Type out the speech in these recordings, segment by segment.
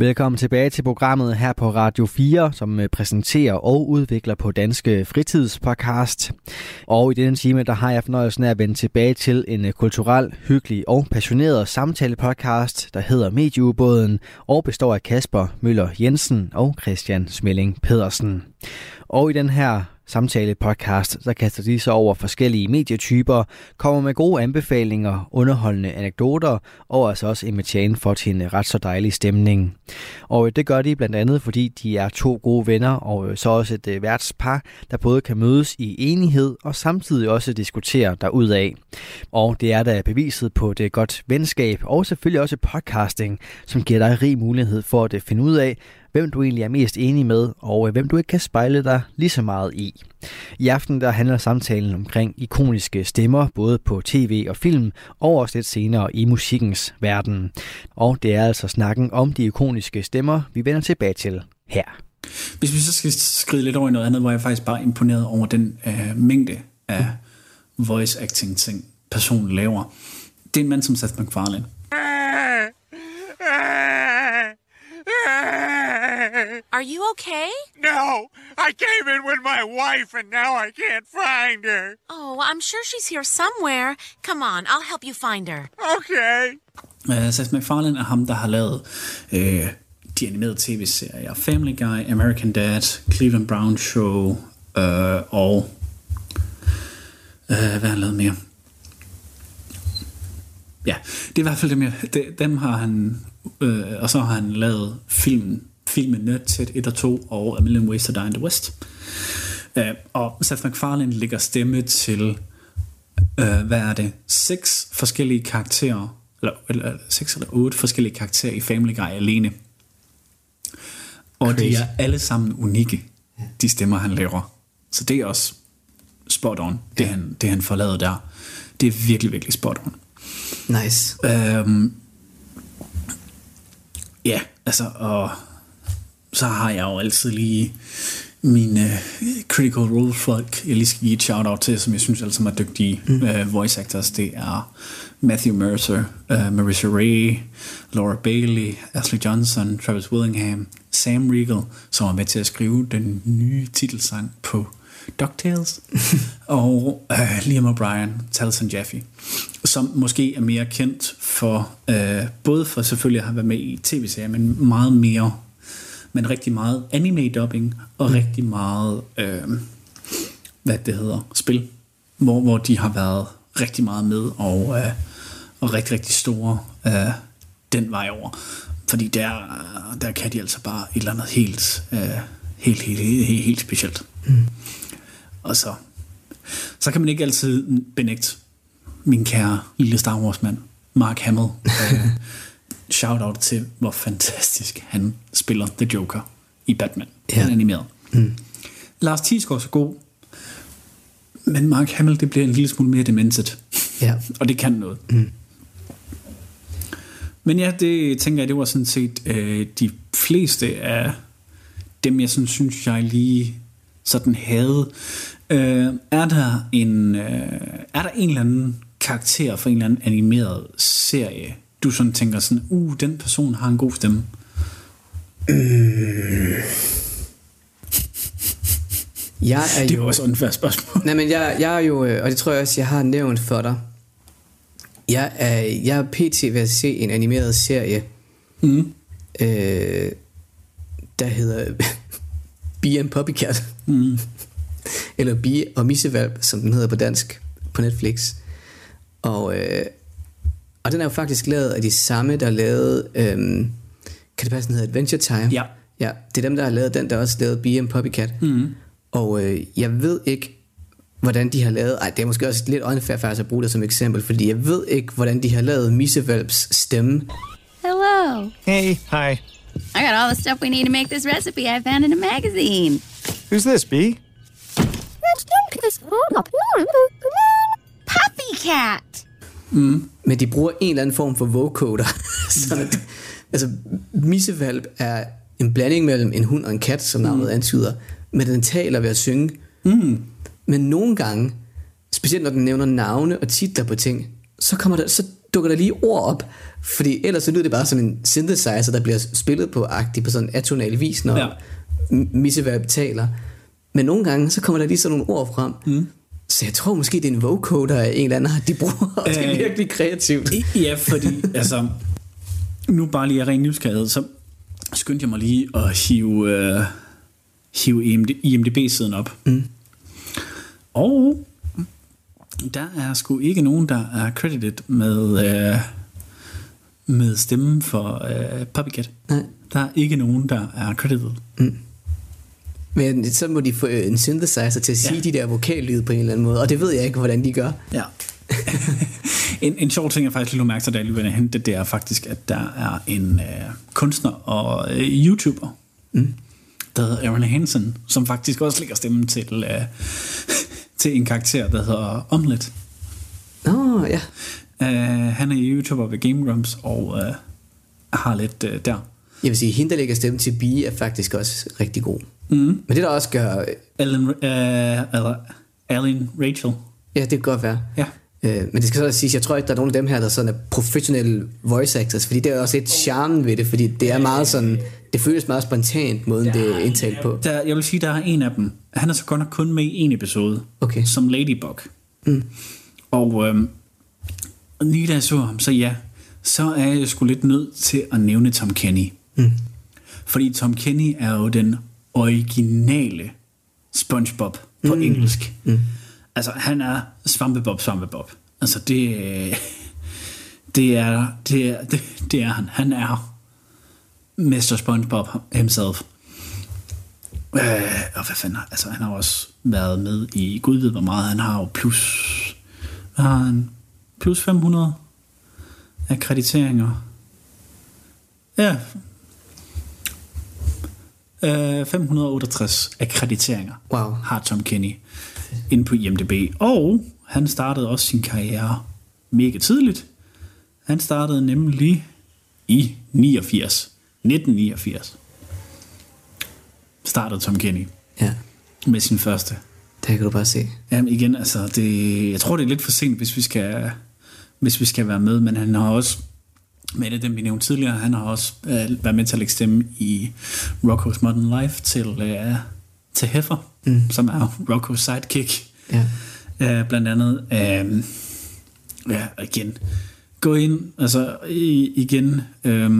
Velkommen tilbage til programmet her på Radio 4, som øh, præsenterer og udvikler på Danske Fritidspodcast. Og i denne time, der har jeg fornøjelsen af at vende tilbage til en øh, kulturel, hyggelig og passioneret samtale-podcast, der hedder Medieubåden og består af Kasper Møller Jensen og Christian Smelling Pedersen. Og i den her samtale-podcast, der kaster de sig over forskellige medietyper, kommer med gode anbefalinger, underholdende anekdoter og altså også inviterer for til en ret så dejlig stemning. Og øh, det gør de blandt andet, fordi de er to gode venner og øh, så også et øh, værtspar, der både kan mødes i enighed og samtidig også diskutere derudaf. Og det er da beviset på det godt venskab og selvfølgelig også podcasting, som giver dig rig mulighed for at finde ud af, hvem du egentlig er mest enig med, og øh, hvem du ikke kan spejle dig lige så meget i. I aften der handler samtalen omkring ikoniske stemmer, både på tv og film, og også lidt senere i musikkens verden. Og det er altså snakken om de ikoniske stemmer, vi vender tilbage til her. Hvis vi så skal skride lidt over i noget andet, hvor jeg faktisk bare imponeret over den øh, mængde af voice acting ting, personen laver. Det er en mand som Seth MacFarlane. Are you okay? No, I came in with my wife and now I can't find her. Oh, I'm sure she's here somewhere. Come on, I'll help you find her. Okay. Uh, Seth MacFarlane er ham, der har lavet uh, de animerede tv-serier Family Guy, American Dad, Cleveland Brown Show uh, og uh, hvad har han lavet mere? Ja, det er i hvert fald dem, jeg, dem har han, øh, og så har han lavet filmen filmen Nerdset 1 og 2 og A Million Ways to Die in the West. Uh, og Seth MacFarlane lægger stemme til, uh, hvad er det, seks forskellige karakterer, eller, eller seks eller otte forskellige karakterer i Family Guy alene. Og Crazy. de er alle sammen unikke, de stemmer han laver. Så det er også spot on, det, ja. han, det han får lavet der. Det er virkelig, virkelig spot on. Nice. Øhm, ja, altså, og så har jeg jo altid lige mine uh, critical role folk, jeg lige skal give et shout-out til, som jeg synes altså er dygtige mm. uh, voice actors. Det er Matthew Mercer, uh, Marissa Ray, Laura Bailey, Ashley Johnson, Travis Willingham, Sam Riegel, som er med til at skrive den nye titelsang på DuckTales, og uh, Liam O'Brien, Taliesin Jaffe, som måske er mere kendt for, uh, både for selvfølgelig at have været med i tv-serier, men meget mere men rigtig meget anime-dubbing og mm. rigtig meget, øh, hvad det hedder, spil, hvor, hvor de har været rigtig meget med og, øh, og rigtig, rigtig store øh, den vej over. Fordi der, der kan de altså bare et eller andet helt, øh, helt, helt, helt, helt, helt specielt. Mm. Og så, så kan man ikke altid benægte min kære lille Star Wars mand, Mark Hamill. Øh, shout-out til, hvor fantastisk han spiller The Joker i Batman. Ja. Han animeret. Mm. Lars Thiesgaard er god, men Mark Hamill, det bliver en lille smule mere demenset. Ja. Og det kan noget. Mm. Men ja, det tænker jeg, det var sådan set øh, de fleste af dem, jeg sådan synes, jeg lige sådan havde. Øh, er der en øh, er der en eller anden karakter for en eller anden animeret serie, du sådan tænker sådan, uh, den person har en god stemme? Mm. Jeg er det er jo også færd spørgsmål. Nej, men jeg, jeg er jo, øh, og det tror jeg også, jeg har nævnt for dig. Jeg er, jeg er pt. ved at se en animeret serie, mm. øh, der hedder Bee and Puppycat. Mm. Eller Bee og Missevalp, som den hedder på dansk på Netflix. Og øh, og den er jo faktisk lavet af de samme, der lavede, øhm, kan det passe, den hedder Adventure Time? Ja. Ja, det er dem, der har lavet den, der også lavet Bee and Puppycat. Mm. Og øh, jeg ved ikke, hvordan de har lavet, ej, det er måske også lidt unfair faktisk at bruge det som eksempel, fordi jeg ved ikke, hvordan de har lavet Missevalps stemme. Hello. Hey, hi. I got all the stuff we need to make this recipe I found in a magazine. Who's this, Bee? Puppycat. Mm. Men de bruger en eller anden form for vocoder. så det, altså, missevalp er en blanding mellem en hund og en kat, som navnet mm. antyder, men den taler ved at synge. Mm. Men nogle gange, specielt når den nævner navne og titler på ting, så, kommer der, så dukker der lige ord op, fordi ellers så lyder det bare som en synthesizer, der bliver spillet på agtigt på sådan en atonal vis, når Ja. Misseverb taler. Men nogle gange, så kommer der lige sådan nogle ord frem. Mm. Så jeg tror måske, det er en vocoder af en eller anden, de bruger, og det er Øh, virkelig kreativt. Ja, fordi altså, nu bare lige af ren nysgerrighed, så skyndte jeg mig lige at hive, øh, hive IMD, IMDB-siden op. Mm. Og der er sgu ikke nogen, der er credited med, øh, med stemmen for øh, Puppycat. Nej. Der er ikke nogen, der er credited. Men så må de få øh, en synthesizer til at sige Ja. de der vokallyde på en eller anden måde, og det ved jeg ikke, hvordan de gør. Ja. en, en sjov ting, jeg faktisk lige mærke til, da jeg at hente det, er faktisk, at der er en øh, kunstner og øh, YouTuber, mm. der hedder Aaron Hansen, som faktisk også lægger stemmen til, øh, til en karakter, der hedder Omlet. Nå, ja. Uh, han er YouTuber ved Game Grumps og øh, har lidt øh, der. Jeg vil sige, hende, der lægger stemme til Bee, er faktisk også rigtig god. Mm. Men det, der også gør... Alan, øh, eller Alan Rachel. Ja, det kan godt være. Ja. Øh, men det skal så også siges, jeg tror ikke, der er nogen af dem her, der sådan er professionelle voice actors, fordi det er også lidt charmen ved det, fordi det er meget sådan, det føles meget spontant, måden det er indtalt på. Der, jeg vil sige, der er en af dem. Han er så godt nok kun med i en episode. Okay. Som Ladybug. Mm. Og øhm, lige da jeg så ham, så ja, så er jeg sgu lidt nødt til at nævne Tom Kenny. Mm. Fordi Tom Kenny er jo den originale SpongeBob på mm. engelsk. Mm. Altså, han er Svampebob, Svampebob. Altså, det, det, er, det, er, det, det er han. Han er Mr. SpongeBob himself. Øh, og hvad fanden, altså han har også været med i, gud ved hvor meget, han har jo plus, hvad har han, plus 500 akkrediteringer. Ja, øh, 568 akkrediteringer Wow. har Tom Kenny inde på IMDb. Og han startede også sin karriere mega tidligt. Han startede nemlig i 89. 1989 startede Tom Kenny Ja, med sin første. der kan du bare se. Jamen igen, altså, det, jeg tror, det er lidt for sent, hvis vi skal, hvis vi skal være med, men han har også, med af dem, vi nævnte tidligere, han har også øh, været med til at lægge stemme i Rocco's Modern Life til, øh, til Heffer, mm. som er Rocco's sidekick. Ja. Øh, blandt andet, øh, ja, igen, gå ind, altså i, igen, øh,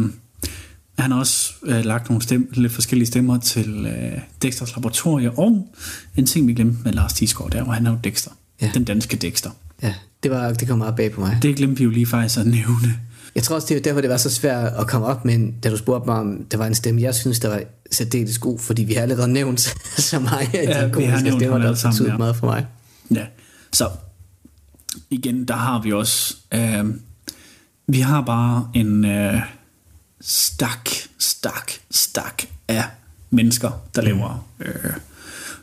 han har også øh, lagt nogle stem, lidt forskellige stemmer til øh, Dexters Laboratorie, og en ting, vi glemte med Lars Thiesgaard, der, hvor han er jo Dexter. Ja. Den danske Dexter. Ja, det, var, det kom meget bag på mig. Det glemte vi jo lige faktisk at nævne. Jeg tror også, det er derfor, det var så svært at komme op med, en, da du spurgte mig, om der var en stemme, jeg synes, der var særdeles god, fordi vi har allerede nævnt så mange af Ja, de har komiske stemmer, der sammen, betyder ja. meget for mig. Ja, så igen, der har vi også, øh, vi har bare en øh, stak, stak, stak af mennesker, der laver øh,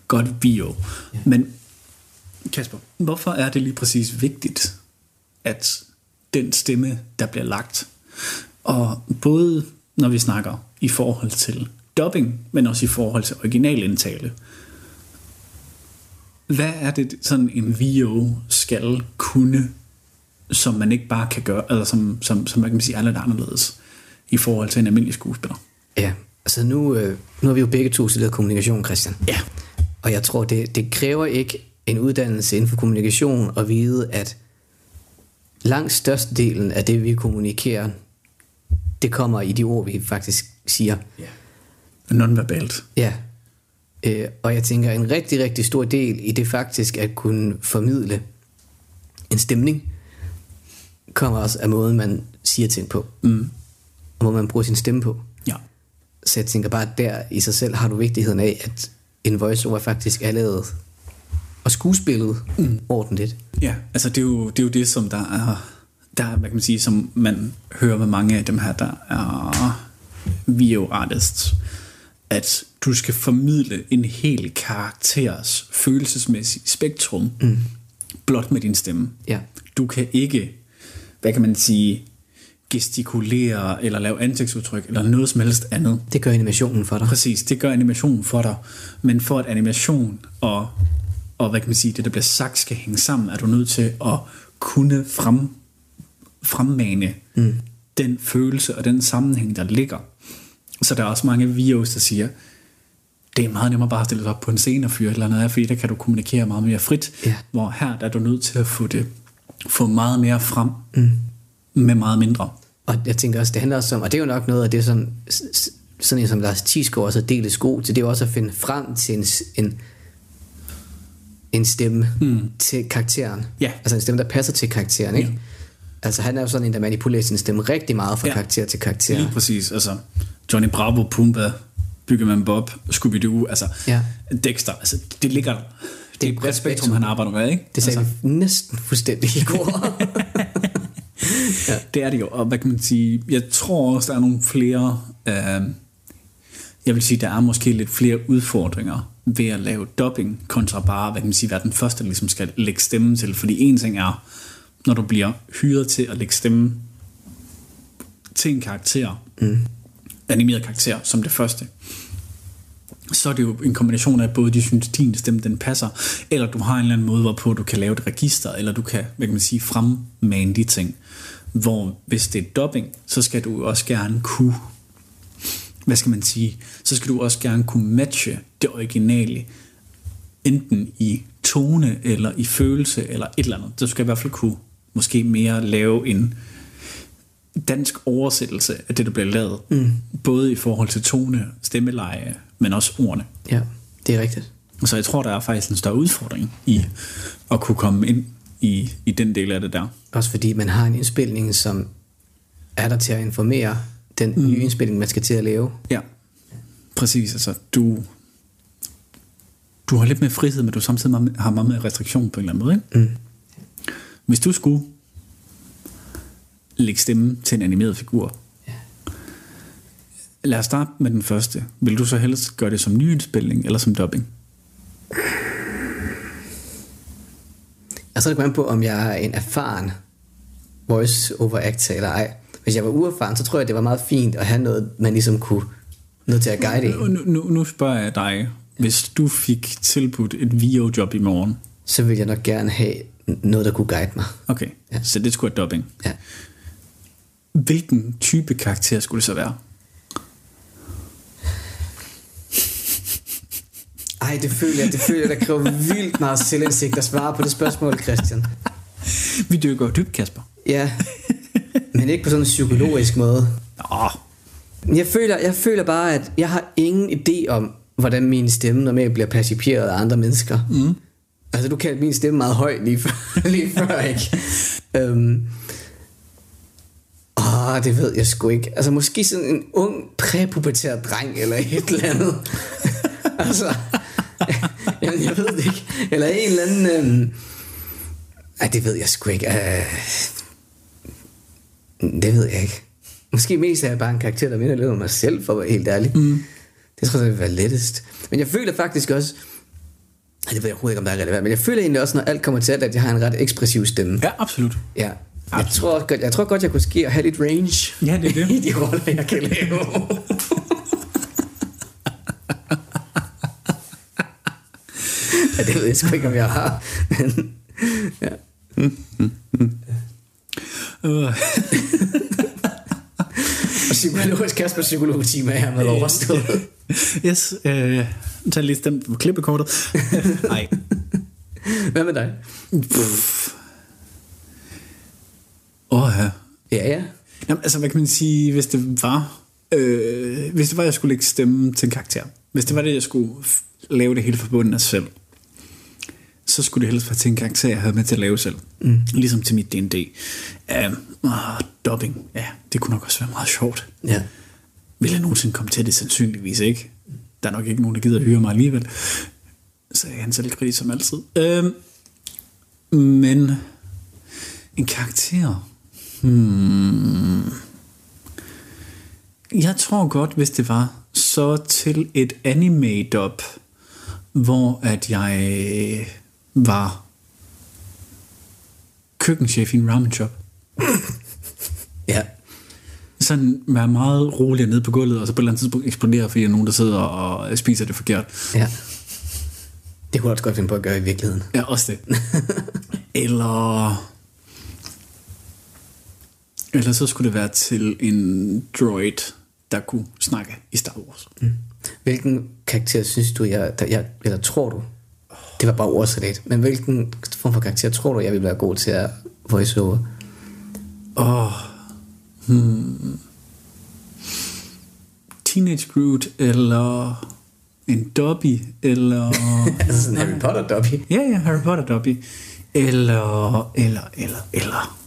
godt bio. Men Kasper, hvorfor er det lige præcis vigtigt, at den stemme, der bliver lagt, og både når vi snakker i forhold til dubbing, men også i forhold til originalindtale, hvad er det sådan en VO skal kunne, som man ikke bare kan gøre, eller som, som, som man kan sige er lidt anderledes i forhold til en almindelig skuespiller? Ja, altså nu, øh, nu har vi jo begge to studeret kommunikation, Christian. Ja. Og jeg tror, det, det kræver ikke en uddannelse inden for kommunikation at vide, at langt størstedelen af det, vi kommunikerer, det kommer i de ord, vi faktisk siger. Nonverbalt. Ja. Øh, og jeg tænker, en rigtig, rigtig stor del i det faktisk at kunne formidle en stemning, kommer også af måden, man siger ting på. Mm. Og måden, man bruger sin stemme på. Ja. Så jeg tænker bare, at der i sig selv har du vigtigheden af, at en voiceover faktisk er lavet og skuespillet mm. ordentligt. Ja, altså det er jo det, er jo det som der er, der, er, hvad kan man sige, som man hører med mange af dem her, der er VO artists, at du skal formidle en hel karakters følelsesmæssige spektrum, mm. blot med din stemme. Ja. Du kan ikke, hvad kan man sige, gestikulere, eller lave ansigtsudtryk, eller noget som helst andet. Det gør animationen for dig. Præcis, det gør animationen for dig. Men for at animation og, og hvad kan man sige, det der bliver sagt skal hænge sammen, er du nødt til at kunne frem, fremmane mm. den følelse og den sammenhæng, der ligger. Så der er også mange videos, der siger, det er meget nemmere bare at stille sig op på en scene og fyre et eller andet af, fordi der kan du kommunikere meget mere frit. Ja. Hvor her der er du nødt til at få det få meget mere frem mm. med meget mindre. Og jeg tænker også, det handler også om, og det er jo nok noget af det, som sådan en som Lars Thiesgaard også har delt sko til, det er jo også at finde frem til en, en, en stemme mm. til karakteren. Ja. Altså en stemme, der passer til karakteren, ikke? Altså han er jo sådan en, der manipulerer sin stemme rigtig meget fra Ja. ja. karakter til karakter. Lige præcis, altså Johnny Bravo, Pumba, Byggeman Bob, Scooby-Doo, altså Ja. Dexter, altså det ligger der. Det, det er et bredt spektrum, han arbejder med, ikke? Det sagde altså, vi næsten fuldstændig i går. Det er det jo, og hvad kan man sige, jeg tror også, der er nogle flere, øh, jeg vil sige, der er måske lidt flere udfordringer ved at lave dubbing, kontra bare, hvad kan man sige, være den første, der ligesom skal lægge stemme til, fordi en ting er, når du bliver hyret til at lægge stemme til en karakter, mm. animeret karakter, som det første, så er det jo en kombination af, at både de synes, din stemme den passer, eller du har en eller anden måde, hvorpå du kan lave et register, eller du kan, hvad kan man sige, fremmane de ting. Hvor hvis det er dubbing, så skal du også gerne kunne, hvad skal man sige, så skal du også gerne kunne matche det originale, enten i tone, eller i følelse, eller et eller andet. Du skal i hvert fald kunne måske mere lave en dansk oversættelse af det, der bliver lavet. Mm. Både i forhold til tone, stemmeleje, men også ordene. ja, det er rigtigt. Så jeg tror, der er faktisk en større udfordring i at kunne komme ind i, i den del af det der. Også fordi man har en indspilning, som er der til at informere den mm. nye indspilning, man skal til at lave. Ja, præcis. Altså, du, du har lidt mere frihed, men du samtidig har meget mere restriktion på en eller anden måde. Ikke? Mm. Hvis du skulle lægge stemme til en animeret figur, lad os starte med den første. Vil du så helst gøre det som nyindspilning eller som dubbing? Og så er det på, om jeg er en erfaren voice-over actor eller ej. Hvis jeg var uerfaren, så tror jeg, det var meget fint at have noget, man ligesom kunne noget til at guide en. Nu, nu, nu spørger jeg dig, hvis du fik tilbudt et VO-job i morgen, Så ville jeg nok gerne have noget, der kunne guide mig. okay. Ja. så det skulle være dubbing. Ja. Hvilken type karakter skulle det så være? Ej, det føler jeg, det føler jeg, der kræver vildt meget selvindsigt at svare på det spørgsmål, Christian. Vi dykker dybt, Kasper. Ja, men ikke på sådan en psykologisk måde. Nå, Jeg føler, jeg føler bare, at jeg har ingen idé om, hvordan min stemme normalt bliver perciperet af andre mennesker. Mm. Altså, du kaldte min stemme meget høj lige før, lige før ikke? Øhm. Åh, det ved jeg sgu ikke. Altså, måske sådan en ung, præpubertær dreng, eller et eller andet. altså, jamen, jeg ved det ikke. Eller en eller anden... Øhm. Ej, det ved jeg sgu ikke. Øh. Det ved jeg ikke. Måske mest er jeg bare en karakter, der minder lidt om mig selv, for at være helt ærlig. Mm. Det tror jeg, vil være lettest. Men jeg føler faktisk også, det ved jeg overhovedet ikke, om der er relevant, men jeg føler egentlig også, når alt kommer til alt, at jeg har en ret ekspressiv stemme. ja, absolut. Ja. Jeg tror, godt, jeg tror godt, jeg kunne ske at have lidt range Ja, det er det. i de roller, jeg kan lave. ja, det ved jeg sgu ikke, om jeg har. Men, ja. Øh, Og psykologisk Kasper psykologtime er hermed overstået. yes, øh, tag lige stemt på klippekortet. Nej. Hvad med dig? Åh, oh, ja. Ja, ja. Jamen, altså, hvad kan man sige, hvis det var... Øh, hvis det var, jeg skulle lægge stemme til en karakter. Hvis det var det, jeg skulle lave det hele forbundet af selv. Så skulle det helst være til en karakter, jeg havde med til at lave selv. Mm. Ligesom til mit D&D. Um, uh, dubbing, ja, det kunne nok også være meget sjovt. Ja. Vil jeg nogensinde komme til det? Sandsynligvis ikke. Der er nok ikke nogen, der gider at hyre mig alligevel. Så jeg er selvkritisk som altid. Øhm, men en karakter... Hmm, jeg tror godt, hvis det var så til et anime-dub, hvor at jeg var køkkenchef i en ramen shop. Ja. sådan være meget rolig nede på gulvet, og så på et eller andet tidspunkt eksplodere, fordi der er nogen, der sidder og spiser det forkert. Ja. Det kunne jeg også godt finde på at gøre i virkeligheden. Ja, også det. eller... Eller så skulle det være til en droid, der kunne snakke i Star Wars. Mm. Hvilken karakter synes du, jeg, der, jeg eller tror du, det var bare ordsalat, men hvilken form for karakter tror du, jeg vil være god til at voice over? Åh... Oh, hmm. Teenage Groot, eller en Dobby, eller... altså sådan en Harry Potter Dobby. Ja, ja, Harry Potter Dobby. Eller, eller, eller, eller...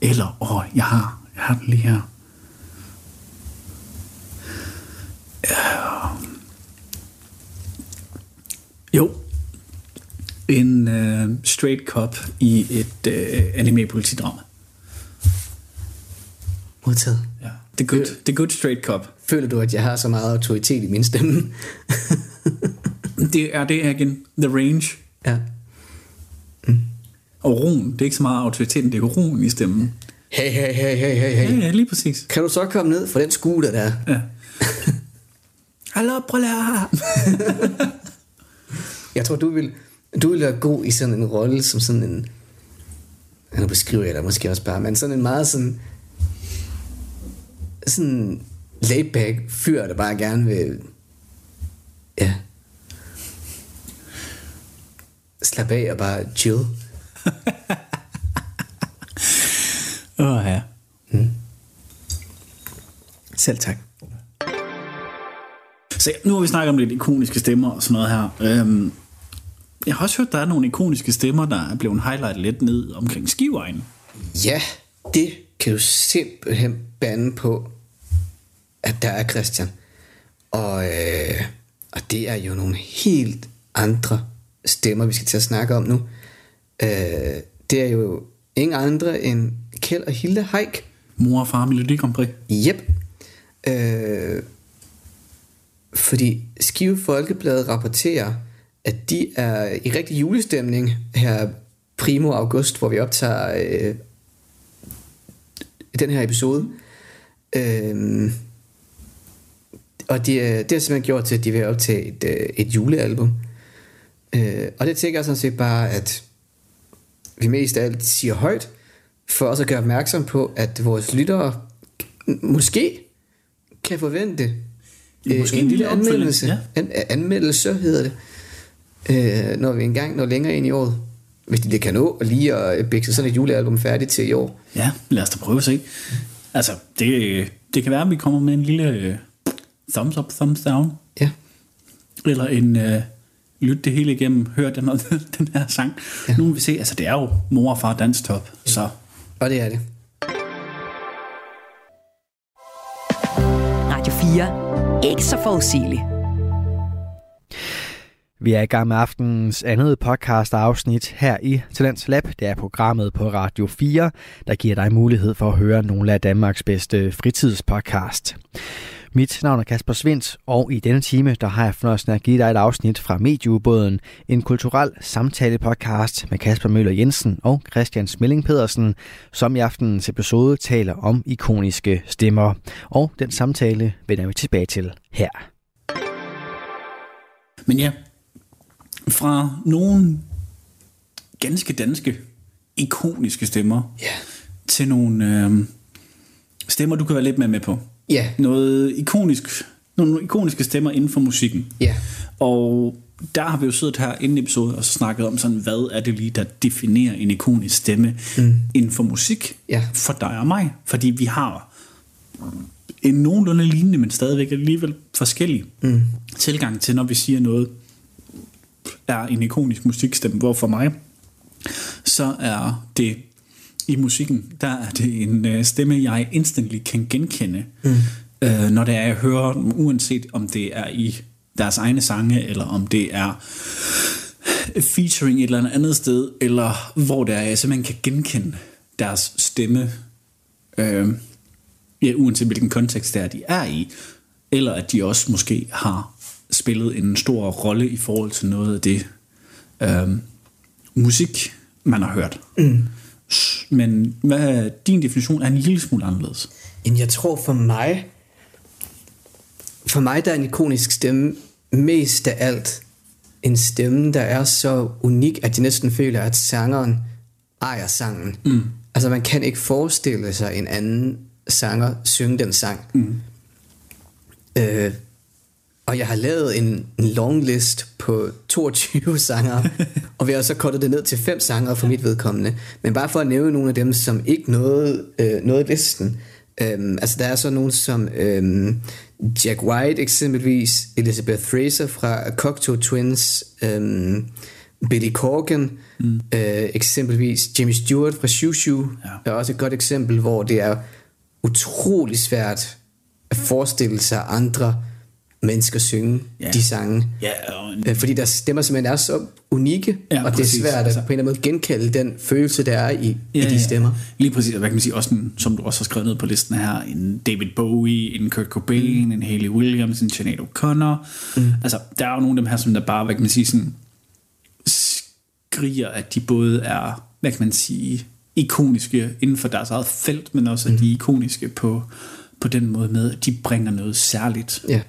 Eller, åh, oh, jeg har, jeg har den lige her. Ja. Jo. En uh, straight cop i et uh, anime-politidrama. Modtaget. Ja. The good, the good straight cop. Føler du, at jeg har så meget autoritet i min stemme? Det er det igen. The range. ja. Og roen. Det er ikke så meget autoriteten, det er roen i stemmen. Hey, hey, hey, hey, hey, Ja, hey. ja, lige præcis. Kan du så komme ned fra den scooter der? Ja. Hallo, briller! Jeg tror, du vil, du vil være god i sådan en rolle som sådan en... Nu beskriver jeg dig måske også bare, men sådan en meget sådan... Sådan laid-back fyr, der bare gerne vil... Ja. Slap af og bare chill. Åh, oh, ja. Selv tak. Så nu har vi snakket om lidt ikoniske stemmer og sådan noget her. Øhm, jeg har også hørt, der er nogle ikoniske stemmer, der er blevet highlightet lidt ned omkring skivejen. Ja, det kan du simpelthen bande på, at der er Christian. Og, øh, og det er jo nogle helt andre stemmer, vi skal til at snakke om nu. Øh, det er jo ingen andre end Kjeld og Hilde Haik. Mor og far Melodi Grand Prix. Yep. Øh, fordi Skive Folkeblad rapporterer, at de er i rigtig julestemning her primo august, hvor vi optager øh, den her episode. Øh, og de, er- det har simpelthen gjort til, at de vil optage et, øh, et julealbum. Øh, og det tænker jeg sådan set bare, at vi mest af alt siger højt, for også at gøre opmærksom på, at vores lyttere måske kan forvente øh, måske en en lille anmeldelse. ja. An, anmeldelse hedder det, øh, når vi engang når længere ind i året. Hvis de det kan nå lige at bækse sådan et julealbum færdigt til i år. Ja, lad os da prøve at se. Altså, det, det kan være, at vi kommer med en lille øh, thumbs up, thumbs down. Ja. Eller en øh, lyt det hele igennem, hør den, den her sang. Ja. Nu må vi se, altså det er jo mor og far danstop, så Og det er det. Radio 4. Ikke så forudsigeligt. Vi er i gang med aftenens andet podcast afsnit her i Talents Lab. Det er programmet på Radio 4, der giver dig mulighed for at høre nogle af Danmarks bedste fritidspodcast. Mit navn er Kasper Svindt, og i denne time der har jeg fornøjelsen af at give dig et afsnit fra Medieubåden, en kulturel samtale-podcast med Kasper Møller Jensen og Christian Smelling Pedersen, som i aftenens episode taler om ikoniske stemmer. Og den samtale vender vi tilbage til her. Men ja, fra nogle ganske danske, ikoniske stemmer, Ja. til nogle øh, stemmer, du kan være lidt mere med på. Ja. Noget ikonisk, nogle ikoniske stemmer inden for musikken. Ja. Og der har vi jo siddet her inden episode og så snakket om sådan, hvad er det lige, der definerer en ikonisk stemme mm. inden for musik Ja. for dig og mig. Fordi vi har en nogenlunde lignende, men stadigvæk alligevel forskellig mm. tilgang til, når vi siger noget er en ikonisk musikstemme, hvor for mig, så er det i musikken, der er det en øh, stemme, jeg instantly kan genkende, mm. øh, når det er, jeg hører dem, uanset om det er i deres egne sange, eller om det er featuring et eller andet sted, eller hvor det er, jeg simpelthen kan genkende deres stemme, øh, ja, uanset hvilken kontekst det er, de er i, eller at de også måske har spillet en stor rolle i forhold til noget af det, øh, musik, man har hørt. Mm. Men hvad er din definition af en lille smule anderledes? Jamen, jeg tror for mig, for mig der er en ikonisk stemme mest af alt en stemme, der er så unik, at de næsten føler, at sangeren ejer sangen. Mm. Altså man kan ikke forestille sig en anden sanger synge den sang. Mm. Øh, og jeg har lavet en, en long list på 22 sanger, og vi har så kortet det ned til fem sanger for mit vedkommende. Men bare for at nævne nogle af dem, som ikke nåede, øh, nåede listen. Øhm, altså der er så nogen som øhm, Jack White eksempelvis, Elizabeth Fraser fra Cocteau Twins, øhm, Billy Corgan, mm. øh, eksempelvis Jimmy Stewart fra Shoo Shoo, ja. er også et godt eksempel, hvor det er utrolig svært at forestille sig andre mennesker synge Ja. de sange. Ja, og en, Øh, Fordi deres stemmer simpelthen er så unikke, Ja, og det præcis. er svært at Altså- på en eller anden måde genkalde den følelse, der er i, ja, i de stemmer. Lige præcis, og hvad kan man sige, også en, som du også har skrevet ned på listen her, en David Bowie, en Kurt Cobain, mm. en Hayley Williams, en Sinead O'Connor. Mm. Altså, der er jo nogle af dem her, som der bare, hvad kan man sige, sådan, skriger, at de både er, hvad kan man sige, ikoniske inden for deres eget felt, men også at de er ikoniske på, på den måde med, at de bringer noget særligt, Ja,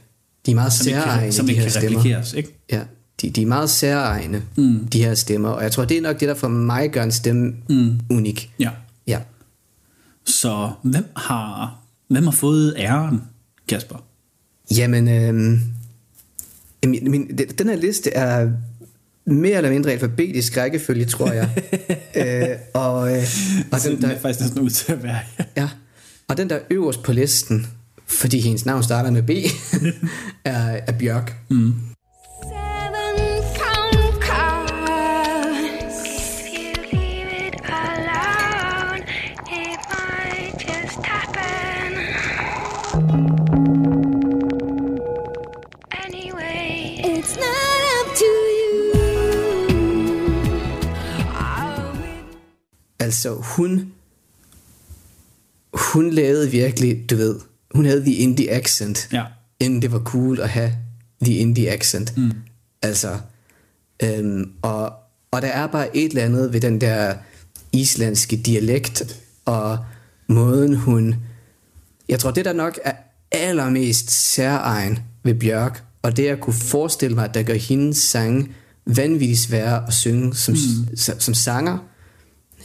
de er meget som særegne, som de her stemmer. ikke? Ja, de, de er meget særegne, mm. de her stemmer, og jeg tror, det er nok det, der for mig gør en stemme mm. unik. Ja. Ja. Så hvem har, hvem har fået æren, Kasper? Jamen, øhm, min, min, den- her liste er mere eller mindre alfabetisk rækkefølge, tror jeg. øh, og, øh, og den, der, er faktisk næsten ud til at være ja, og den der øverst på listen, fordi hendes navn starter med B, er, er Bjørk. Mm. Seven phone calls. If you leave it alone, it might just happen. Anyway, it's not up to you. Altså, hun, hun lavede virkelig, du ved, hun havde the indie accent, Ja. inden det var cool at have the indie accent. Mm. Altså, øhm, og, og der er bare et eller andet ved den der islandske dialekt, og måden hun, jeg tror det der nok er allermest særegen ved Bjørk, og det at kunne forestille mig, at der gør hendes sange vanvittigt svære at synge som, mm. som, som sanger,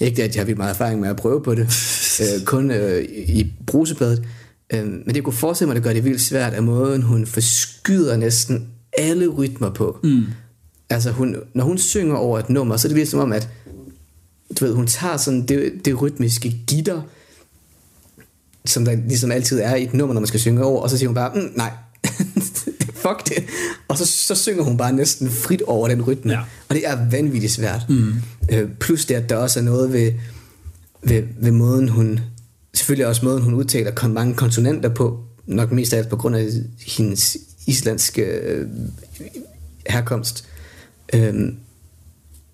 ikke det, at jeg har meget erfaring med at prøve på det, øh, kun øh, i brusebladet. Øh, men det kunne forestille mig, at det gør det vildt svært af måden, hun forskyder næsten alle rytmer på. Mm. Altså, hun, når hun synger over et nummer, så er det som om, at du ved, hun tager sådan det, det rytmiske gitter, som der ligesom altid er i et nummer, når man skal synge over, og så siger hun bare, mm, nej, fuck det. Og så, så synger hun bare næsten frit over den rytme. Ja. Og det er vanvittigt svært. Mm. Øh, plus det, at der også er noget ved, ved, ved måden, hun... Selvfølgelig også måden, hun udtaler mange konsonanter på, nok mest af alt på grund af hendes islandske øh, herkomst. Øhm,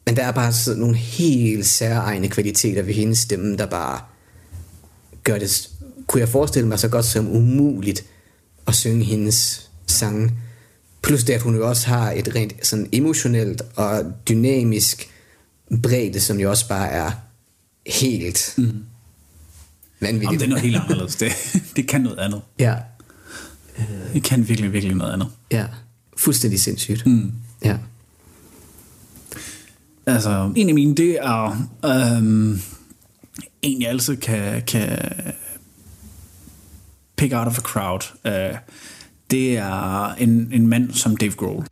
men der er bare sådan nogle helt særegne kvaliteter ved hendes stemme, der bare gør det, kunne jeg forestille mig så godt som umuligt at synge hendes sange. Plus det, at hun jo også har et rent sådan emotionelt og dynamisk bredde, som jo også bare er helt mm. Jamen, vanvittigt. det er noget helt anderledes. Det, det kan noget andet. Ja, Det kan virkelig, virkelig noget andet. ja. Fuldstændig sindssygt. Mm. Ja. Altså, en af mine, det er øhm, en, jeg altid kan, kan pick out of a crowd. Uh, det er en, en mand som Dave Grohl.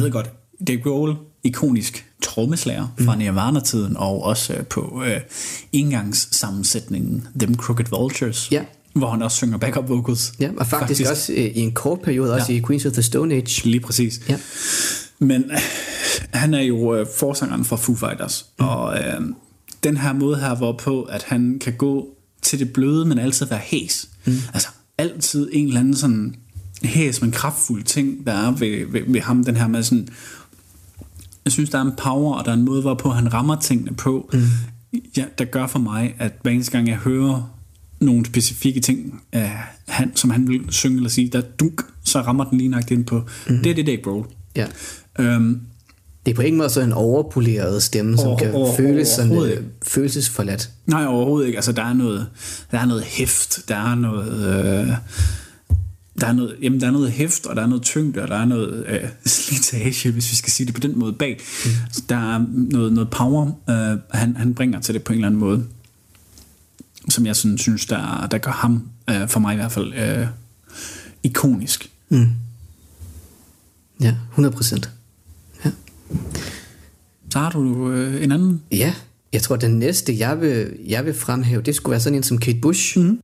Jeg ved godt, Dave Grohl, ikonisk trommeslager fra Nirvana-tiden, og også øh, på øh, indgangssammensætningen Them Crooked Vultures, Ja. hvor han også synger backup vocals. ja, og faktisk, faktisk. også øh, i en kort periode, også Ja. i Queens of the Stone Age. Lige præcis. Ja. Men øh, han er jo øh, forsangeren fra Foo Fighters, mm. og øh, den her måde her, hvorpå at han kan gå til det bløde, men altid være hæs. Mm. Altså altid en eller anden sådan hæs, men kraftfuld ting, der er ved, ved, ved ham, den her med sådan, jeg synes, der er en power, og der er en måde, hvorpå han rammer tingene på, mm. ja, der gør for mig, at hver eneste gang jeg hører nogle specifikke ting, uh, han, som han vil synge eller sige, der dunk, så rammer den lige nok ind på. Mm. Det er det, Dave Grohl. Ja. Um, Det er på ingen måde sådan en overpoleret stemme, som Over- kan over- føles sådan øh, følelsesforladt. Nej, overhovedet ikke. Altså, der er noget, der er noget hæft, der er noget... Øh, der er noget, jamen, der er noget hæft, og der er noget tyngde, og der er noget øh, slitage, hvis vi skal sige det på den måde bag. Mm. Så der er noget, noget power, øh, han, han bringer til det på en eller anden måde, som jeg sådan, synes, der, der gør ham, øh, for mig i hvert fald, øh, ikonisk. Ja, 100 procent. Ja. Så har du øh, en anden? ja, jeg tror, den næste, jeg vil, jeg vil fremhæve, det skulle være sådan en som Kate Bush. Mm.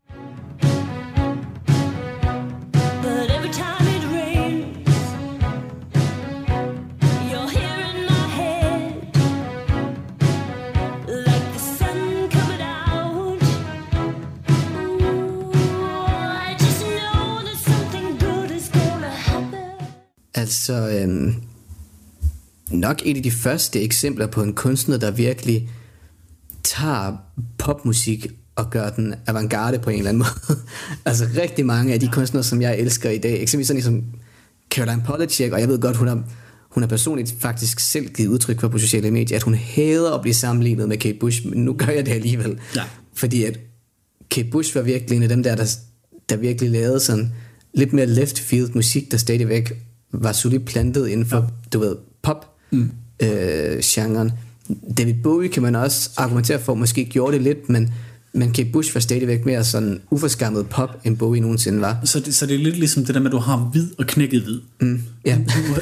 Altså, øhm, nok et af de første eksempler på en kunstner, der virkelig tager popmusik og gør den avantgarde på en eller anden måde. altså rigtig mange af de kunstnere, som jeg elsker i dag, eksempelvis sådan som Caroline Polachek, og jeg ved godt, hun har, hun har personligt faktisk selv givet udtryk for på sociale medier, at hun hader at blive sammenlignet med Kate Bush, men nu gør jeg det alligevel. Ja. Fordi at Kate Bush var virkelig en af dem der, der, der virkelig lavede sådan lidt mere left field musik, der stadigvæk var solidt plantet inden for, ja. du ved, pop mm. øh, genren. David Bowie kan man også argumentere for, måske gjorde det lidt, men, men Kate Bush var stadigvæk mere sådan uforskammet pop, end Bowie nogensinde var. Så det, så det er lidt ligesom det der med, at du har hvid og knækket hvid. Mm, ja.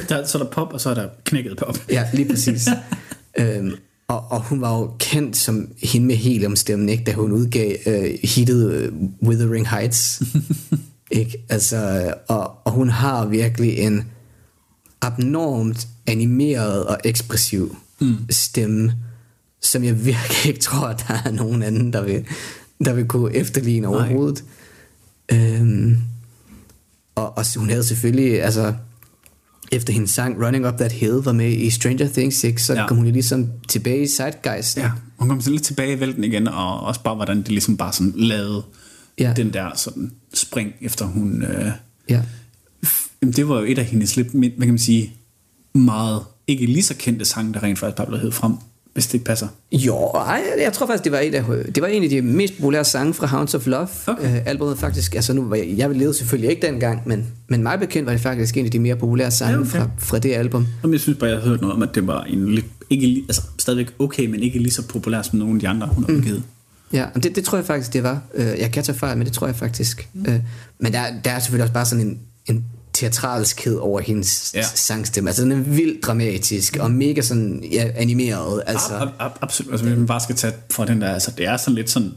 Der, så er der pop, og så er der knækket pop. Ja, lige præcis. øhm, og, og hun var jo kendt som hende med heliumstemmen, ikke, da hun udgav øh, hittet øh, Withering Heights. ikke? Altså, og, og hun har virkelig en abnormt animeret og ekspressiv mm. stemme, som jeg virkelig ikke tror, at der er nogen anden, der vil, der vil kunne efterligne overhovedet. Øhm, og, og hun havde selvfølgelig, altså, efter hendes sang Running Up That Hill var med i Stranger Things, ikke, så Ja. kom hun ligesom tilbage i Zeitgeist. Ja, hun kom så lidt tilbage i vælten igen, og også bare, hvordan det ligesom bare sådan lavede Ja. den der sådan spring, efter hun... Øh, ja. det var jo et af hendes lidt, hvad kan man sige, meget, ikke lige så kendte sange, der rent faktisk bare blev hævet frem, hvis det ikke passer. Jo, ej, jeg tror faktisk, det var, et af, det var en af de mest populære sange fra Hounds of Love. Okay. Øh, albumet faktisk, altså nu var jeg, jeg levede selvfølgelig ikke dengang, men, men mig bekendt var det faktisk en af de mere populære sange Ja, okay. fra, fra det album. Jamen, jeg synes bare, jeg havde hørt noget om, at det var en lidt, ikke, altså stadigvæk okay, men ikke lige så populær som nogle af de andre, hun har udgivet. Ja, det, det tror jeg faktisk, det var. Øh, jeg kan tage fejl, men det tror jeg faktisk. Mm. Øh, men der, der er selvfølgelig også bare sådan en, en teatralskhed over hendes Ja. sangstemme. Altså den er vildt dramatisk og mega sådan ja, animeret. Altså, Ab, ab, absolut. Altså, hvis man bare skal tage fra den der, altså, det er sådan lidt sådan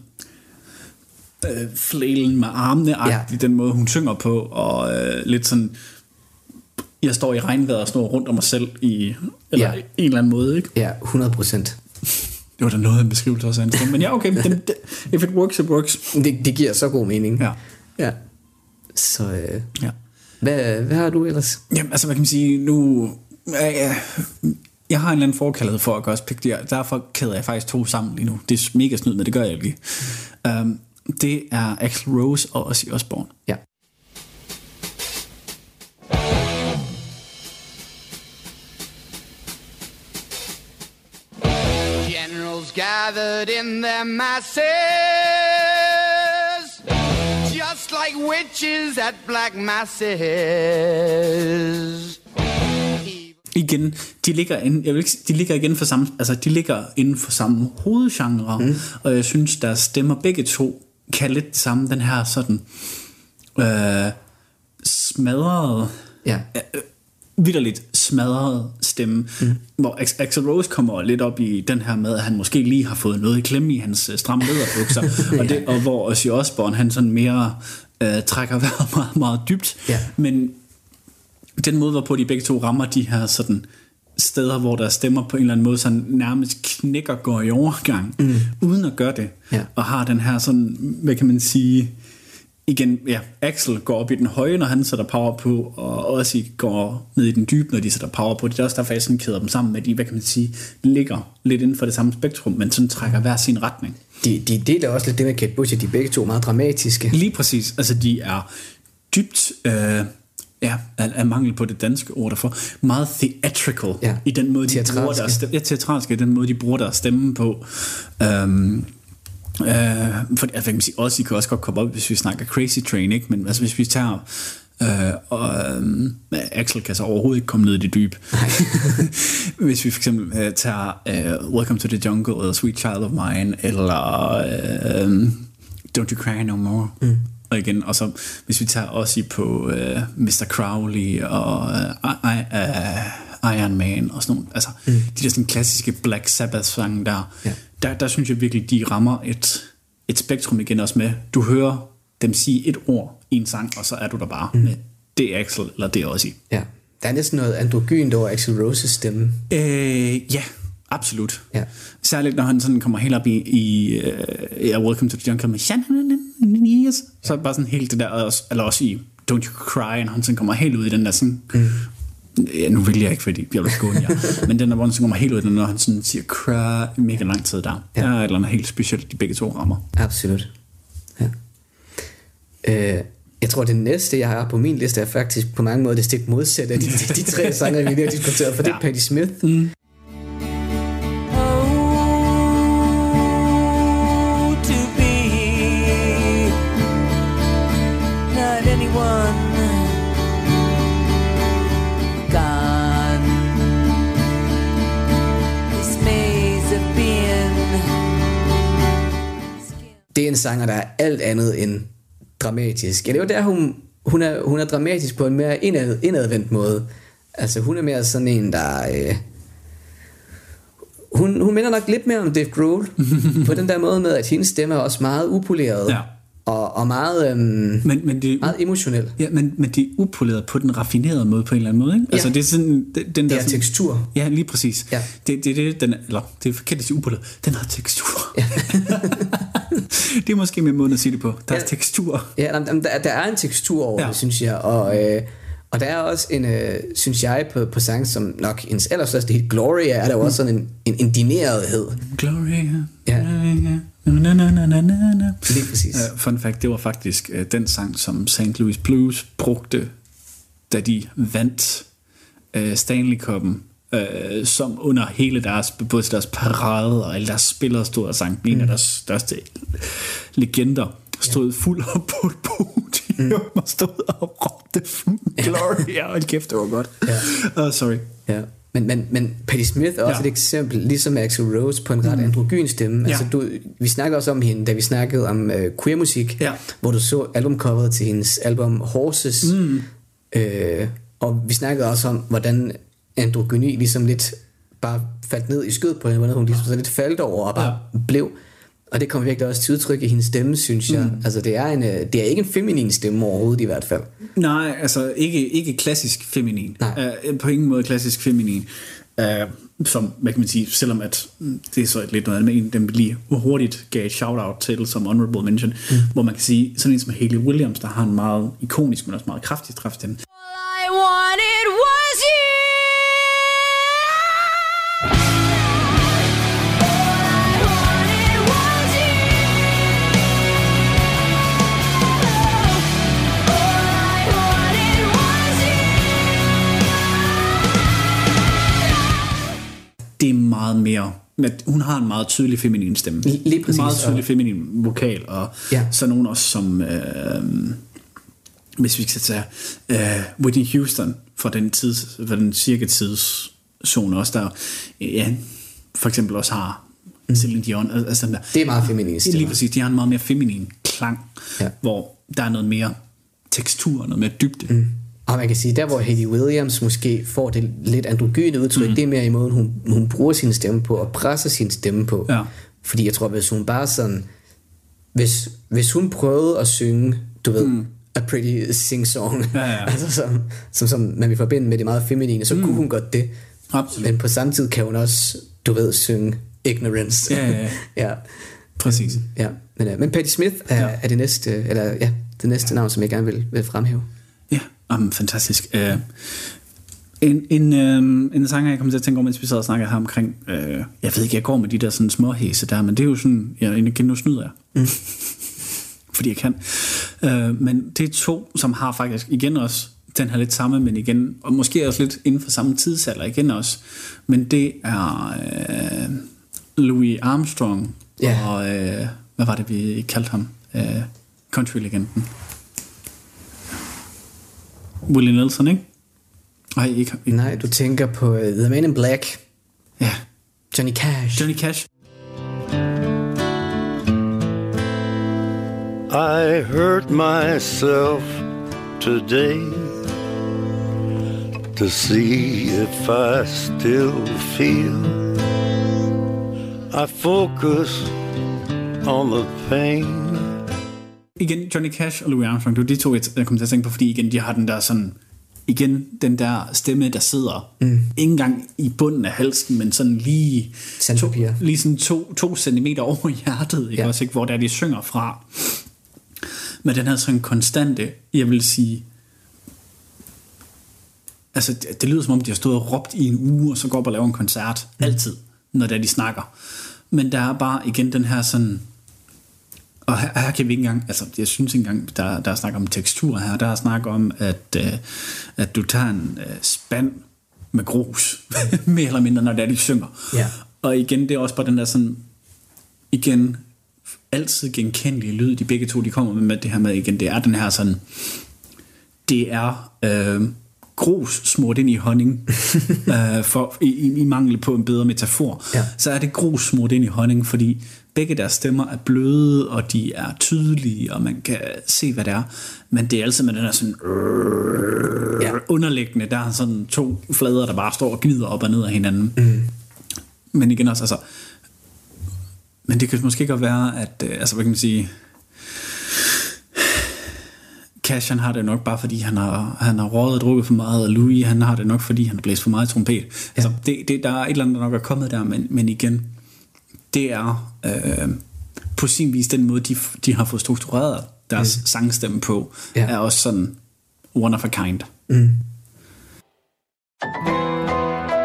øh, flailen med armene ja. den måde hun synger på, og øh, lidt sådan, jeg står i regnvejr og snor rundt om mig selv i eller ja. en eller anden måde, ikke? Ja, 100 procent. Det var da noget af en beskrivelse også af en stemme, men ja, okay, den, if it works, it works. Det, det giver så god mening. Ja. ja. Så øh, Ja. hvad, hvad har du ellers? Jamen, altså, hvad kan man sige, nu... Ja, jeg har en eller anden forkærlighed for at gøre der. Derfor kæder jeg faktisk to sammen lige nu. Det er mega snyd, men det gør jeg ikke. Um, det er Axl Rose og Ozzy Osbourne. Ja. Gathered in their masses, just like witches at black masses. Igen, de ligger, inden, jeg vil ikke, de ligger igen for samme, altså de ligger inden for samme hovedgenre, mm. og jeg synes, deres stemmer begge to kan lidt det samme, den her sådan øh, smadrede, Ja. øh, vidderligt smadret stemme, mm. hvor Ax- Axl Rose kommer lidt op i den her med, at han måske lige har fået noget i klemme i hans øh, stramme lederbukser, og, det, og hvor Ozzy Osbourne, han sådan mere øh, trækker vejret meget, meget dybt, Ja. men den måde, hvorpå de begge to rammer de her sådan steder, hvor der stemmer på en eller anden måde sådan nærmest knækker går i overgang, mm. uden at gøre det, Ja. og har den her sådan, hvad kan man sige, igen, ja, Axel går op i den høje, når han sætter power på, og også går ned i den dybe, når de sætter power på. Det er også derfor, jeg sådan kæder dem sammen med, at de, hvad kan man sige, ligger lidt inden for det samme spektrum, men sådan trækker hver sin retning. De, de deler også lidt det med Kate Bush, at de er begge to meget dramatiske. Lige præcis. Altså, de er dybt, øh, ja, af, af mangel på det danske ord derfor, meget theatrical Ja. i den måde, de bruger deres stemme, ja, teatralske, i den måde, de bruger deres stemme på. Um, Uh, for altså, kan man sige, også, I kan også godt komme op, hvis vi snakker Crazy Train, ikke? men altså, hvis vi tager Uh, og um, Axel kan så overhovedet ikke komme ned i det dybe. Hvis vi for eksempel uh, tager uh, Welcome to the Jungle, eller Sweet Child of Mine, eller uh, Don't You Cry No More. Mm. Og igen, og så hvis vi tager også på uh, Mr. Crowley og uh, I, uh, Iron Man og sådan nogle, altså mm. de der sådan klassiske Black Sabbath sange der, Ja. Der, der synes jeg virkelig, de rammer et, et spektrum igen også med, du hører dem sige et ord i en sang, og så er du der bare mm. med, det er Axel, eller det er også i. Ja. Der er næsten noget androgynt over Axel Roses stemme. Øh, ja, absolut. Ja. Særligt når han sådan kommer helt op i, i uh, Welcome to the Jungle med så er det bare sådan helt det der, eller også i Don't You Cry, når han sådan kommer helt ud i den der sådan, mm. Ja, nu vil jeg ikke, fordi jeg vil skåne jer, men den der, hvor han kommer helt ud når han sådan siger cry mega lang tid der. Ja. Der er et eller andet helt specielt, de begge to rammer. Absolut. Ja. Øh, jeg tror, det næste, jeg har på min liste, er faktisk på mange måder det stik modsatte af de, de, de tre sange, vi lige har diskuteret, for det er Ja. Patti Smith. Mm. Sanger, der er alt andet end dramatisk. Ja, det er jo der, hun, hun, er, hun er dramatisk på en mere indad, indadvendt måde. Altså, hun er mere sådan en, der... Øh, hun, hun minder nok lidt mere om Dave Grohl, på den der måde med, at hendes stemme er også meget upoleret. Ja. Og, og meget, øhm, Men, men det, meget emotionel. Ja, men, men det er upoleret på den raffinerede måde på en eller anden måde, ikke? Altså Ja. det er sådan, den, den Det der er sådan, tekstur. Ja, lige præcis. Ja. Det, det, det, den, eller, det er forkert at sige upoleret. Den har tekstur. Ja. det er måske min måde at sige det på. Der er Ja. tekstur. Ja, der, der, er en tekstur over ja. Det, synes jeg. Og, øh, og der er også en, øh, synes jeg, på, på sang, som nok hendes allerstørste hit, Gloria, er der jo også sådan en, en, en dinerethed. Gloria. Ja. Gloria. Na, na, na, na, na. Lige præcis. Uh, fun fact, det var faktisk uh, den sang, som St. Louis Blues brugte, da de vandt uh, Stanley Cup'en, uh, som under hele deres, både deres parade og alle deres spillere stod og sang. En af deres største legender stod fuld op på et podium mm. og stod og råbte Gloria. Hold kæft, det var godt. Ja. Uh, sorry. Ja. Men, men, men Patti Smith er også Ja. et eksempel, ligesom Axel Rose, på en ret androgyn stemme. Altså, Ja. du, vi snakker også om hende, da vi snakkede om øh, queermusik, Ja. hvor du så albumcoveret til hendes album Horses. Mm. Øh, og vi snakkede også om, hvordan androgyni ligesom lidt bare faldt ned i skød på hende, hun ligesom så lidt faldt over og bare ja. blev. Og det kommer virkelig også til udtryk i hendes stemme, synes jeg. Mm. Altså, det er, en, øh, det er ikke en feminin stemme overhovedet i hvert fald. Nej, altså ikke, ikke klassisk feminin. Nej. Uh, på ingen måde klassisk feminin. Uh, som, hvad kan man sige, selvom at mm, det er så et lidt noget andet, men en, dem vi lige hurtigt gav et shout-out til som honorable mention, mm. hvor man kan sige, sådan en som Hayley Williams, der har en meget ikonisk, men også meget kraftig træfstemme. Det er meget mere, men hun har en meget tydelig feminin stemme. Lige præcis, En meget tydelig feminin vokal, og Ja. så nogen også som, øh, hvis vi skal tage øh, Whitney Houston for den, tids, for den cirka tidszone også, der ja, for eksempel også har mm. Celine Dion, al- altså der, Det er meget feminin Lige præcis, de har en meget mere feminin klang, Ja. hvor der er noget mere tekstur, noget mere dybde. Mm. Og man kan sige, der hvor Hayley Williams måske får det lidt androgyne udtryk, mm. det er mere i måden, hun, hun bruger sin stemme på, og presser sin stemme på. Ja. Fordi jeg tror, hvis hun bare sådan... Hvis, hvis hun prøvede at synge, du ved, mm. a pretty sing-song, Ja, ja. altså som, som, som man vil forbinde med det meget feminine, så mm. kunne hun godt det. Absolut. Men på samme tid kan hun også, du ved, synge ignorance. Ja, ja, ja. ja. Præcis. Ja, men, øh, men Patti Smith er, ja. Ja. er det næste, eller ja, det næste navn, som jeg gerne vil, vil fremhæve. Ja, um, fantastisk. Uh, en, en, uh, en sanger, jeg kommer til at tænke over, mens vi sad og snakkede her omkring, uh, jeg ved ikke, jeg går med de der sådan små hæse der, men det er jo sådan, jeg igen nu snyder jeg. Mm. Fordi jeg kan. Uh, men det er to, som har faktisk igen også den her lidt samme, men igen, og måske også lidt inden for samme tidsalder igen også. Men det er uh, Louis Armstrong Ja. og, uh, hvad var det, vi kaldte ham? Uh, country-legenden. Willie Nelson, ikke? Nej, ikke, ikke. Nej, du tænker på uh, The Man in Black, Ja, Johnny Cash. Johnny Cash. I hurt myself today to see if I still feel. I focus on the pain. Igen, Johnny Cash og Louis Armstrong, det er de to, jeg kommer til at tænke på, fordi igen, de har den der sådan, igen, den der stemme, der sidder, mm. ikke engang i bunden af halsen, men sådan lige, to, Sandpapir. lige sådan to, to centimeter over hjertet, ikke? Ja. Også, ikke? hvor der de synger fra. Men den her sådan konstante, jeg vil sige, altså det, det lyder som om, de har stået og råbt i en uge, og så går op og laver en koncert, altid, når det er, de snakker. Men der er bare igen den her sådan, og her, her kan vi ikke engang, altså jeg synes ikke engang, der, der er snak om tekstur her, der er snak om, at, øh, at du tager en øh, spand med grus, mere eller mindre, når det er, de synger. Ja. Og igen, det er også bare den der sådan, igen, altid genkendelige lyd, de begge to, de kommer med, med det her med, igen, det er den her sådan, det er øh, grus smurt ind i honning, øh, for, i, i, i mangel på en bedre metafor, Ja. så er det grus smurt ind i honning, fordi begge deres stemmer er bløde, og de er tydelige, og man kan se, hvad det er. Men det er altid med den her sådan Ja. underliggende, der er sådan to flader, der bare står og gnider op og ned af hinanden. Mm. Men igen også, altså, men det kan måske godt være, at, øh, altså hvad kan man sige, Cash han har det nok bare fordi han har, han har rådet og drukket for meget, og Louis han har det nok fordi han har blæst for meget trompet. Ja. Altså, det, det, der er et eller andet, der nok er kommet der, men, men igen, det er øh, på sin vis den måde, de, de har fået struktureret deres mm. sangstemme på, Ja. er også sådan one of a kind.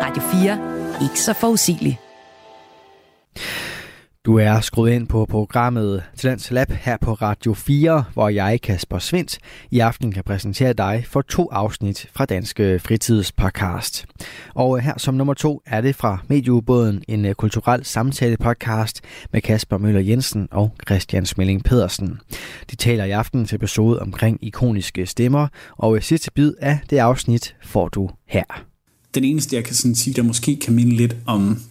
Radio 4. Ikke så forudsigelig. Du er skruet ind på programmet Talents Lab her på Radio 4, hvor jeg, Kasper Svendt, i aften kan præsentere dig for to afsnit fra Danske øh, Fritidspodcast. Og øh, her som nummer to er det fra Medieubåden, en øh, kulturel samtale-podcast med Kasper Møller Jensen og Christian Smelling Pedersen. De taler i aften til episode omkring ikoniske stemmer, og sidste bid af det afsnit får du her. Den eneste, jeg kan sådan sige, der måske kan minde lidt om,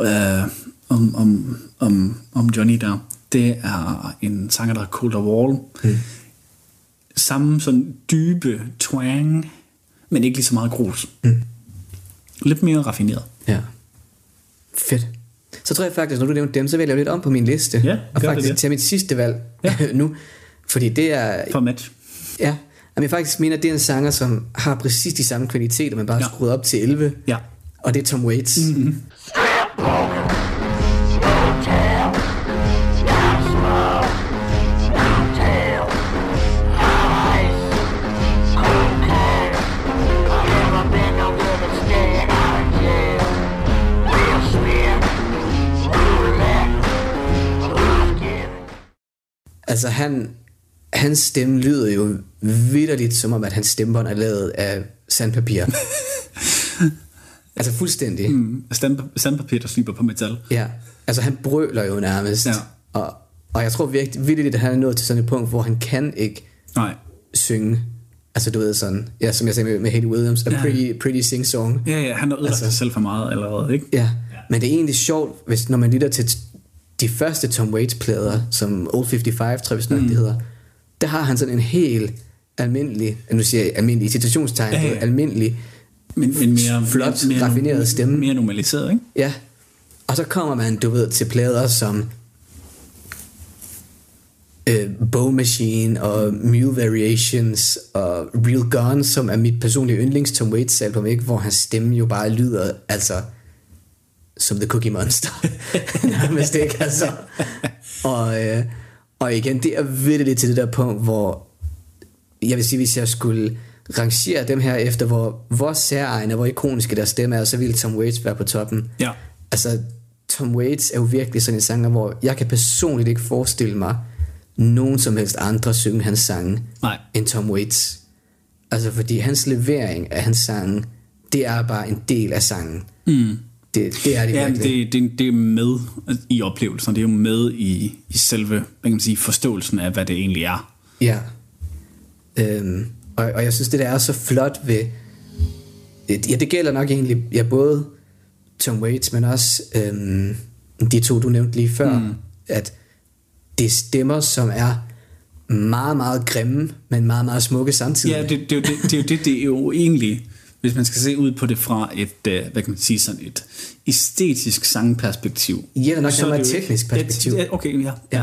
øh, om, om, om, om Johnny der, det er en sanger, der hedder Colder Wall. Mm. Samme sådan dybe twang, men ikke lige så meget grus. Mm. Lidt mere raffineret. Ja. Fedt. Så tror jeg faktisk, når du nævnte dem, så vil jeg lave lidt om på min liste. Ja, og det faktisk det. tage mit sidste valg Ja. nu. Fordi det er... For match. Ja. Jamen, jeg faktisk mener, det er en sanger, som har præcis de samme kvaliteter, men bare Ja. ja. skruet op til 11. Ja. Og det er Tom Waits. Mm-hmm. Altså, han, hans stemme lyder jo vidderligt som om, at hans stemmebånd er lavet af sandpapir. altså fuldstændig. Mm. Sand, sandpapir, der sliber på metal. Ja, altså han brøler jo nærmest. Ja. Og, og jeg tror virkelig, virkelig, at han er nået til sådan et punkt, hvor han kan ikke Nej. synge. Altså du ved sådan, ja, som jeg sagde med, med Hayley Williams, a Ja. pretty, pretty sing song. Ja, ja, han har ødelagt altså, sig selv for meget allerede, ikke? Ja, men det er egentlig sjovt, hvis, når man lytter til de første Tom Waits plader, som Old 55, tror jeg nok, mm. det hedder, der har han sådan en helt almindelig, nu siger jeg almindelig, ja, ja. ja. almindelig, Men, men mere, Flot, mere, mere, raffineret stemme. Mere normaliseret, ikke? ja. Og så kommer man, du ved, til plader som øh, Bow Machine og Mule Variations og Real Gone, som er mit personlige yndlings Tom Waits album, ikke? hvor hans stemme jo bare lyder, altså, som The Cookie Monster. Nærmest ikke, altså. Og, øh, Og igen, det er virkelig til det der punkt, hvor jeg vil sige, hvis jeg skulle rangere dem her efter, hvor, hvor særegne, hvor ikoniske deres stemme er, så ville Tom Waits være på toppen. Ja. Altså, Tom Waits er jo virkelig sådan en sanger, hvor jeg kan personligt ikke forestille mig nogen som helst andre synge hans sange Nej. end Tom Waits. Altså, fordi hans levering af hans sange, det er bare en del af sangen. Mm. Det, det er det Ja, virkelig. det, det, det er med i oplevelsen, det er jo med i, i selve hvad kan man sige, forståelsen af, hvad det egentlig er. Ja. Øhm, og, og jeg synes, det der er så flot ved... Ja, det gælder nok egentlig ja, både Tom Waits, men også øhm, de to, du nævnte lige før, mm. at det er stemmer, som er meget, meget grimme, men meget, meget smukke samtidig. Ja, det, det, det, det, er det, det er jo egentlig, hvis man skal se ud på det fra et, øh, hvad kan man sige, sådan et æstetisk sangperspektiv. Ja, det er nok så nærmere det et teknisk perspektiv. Ja, okay, ja. ja.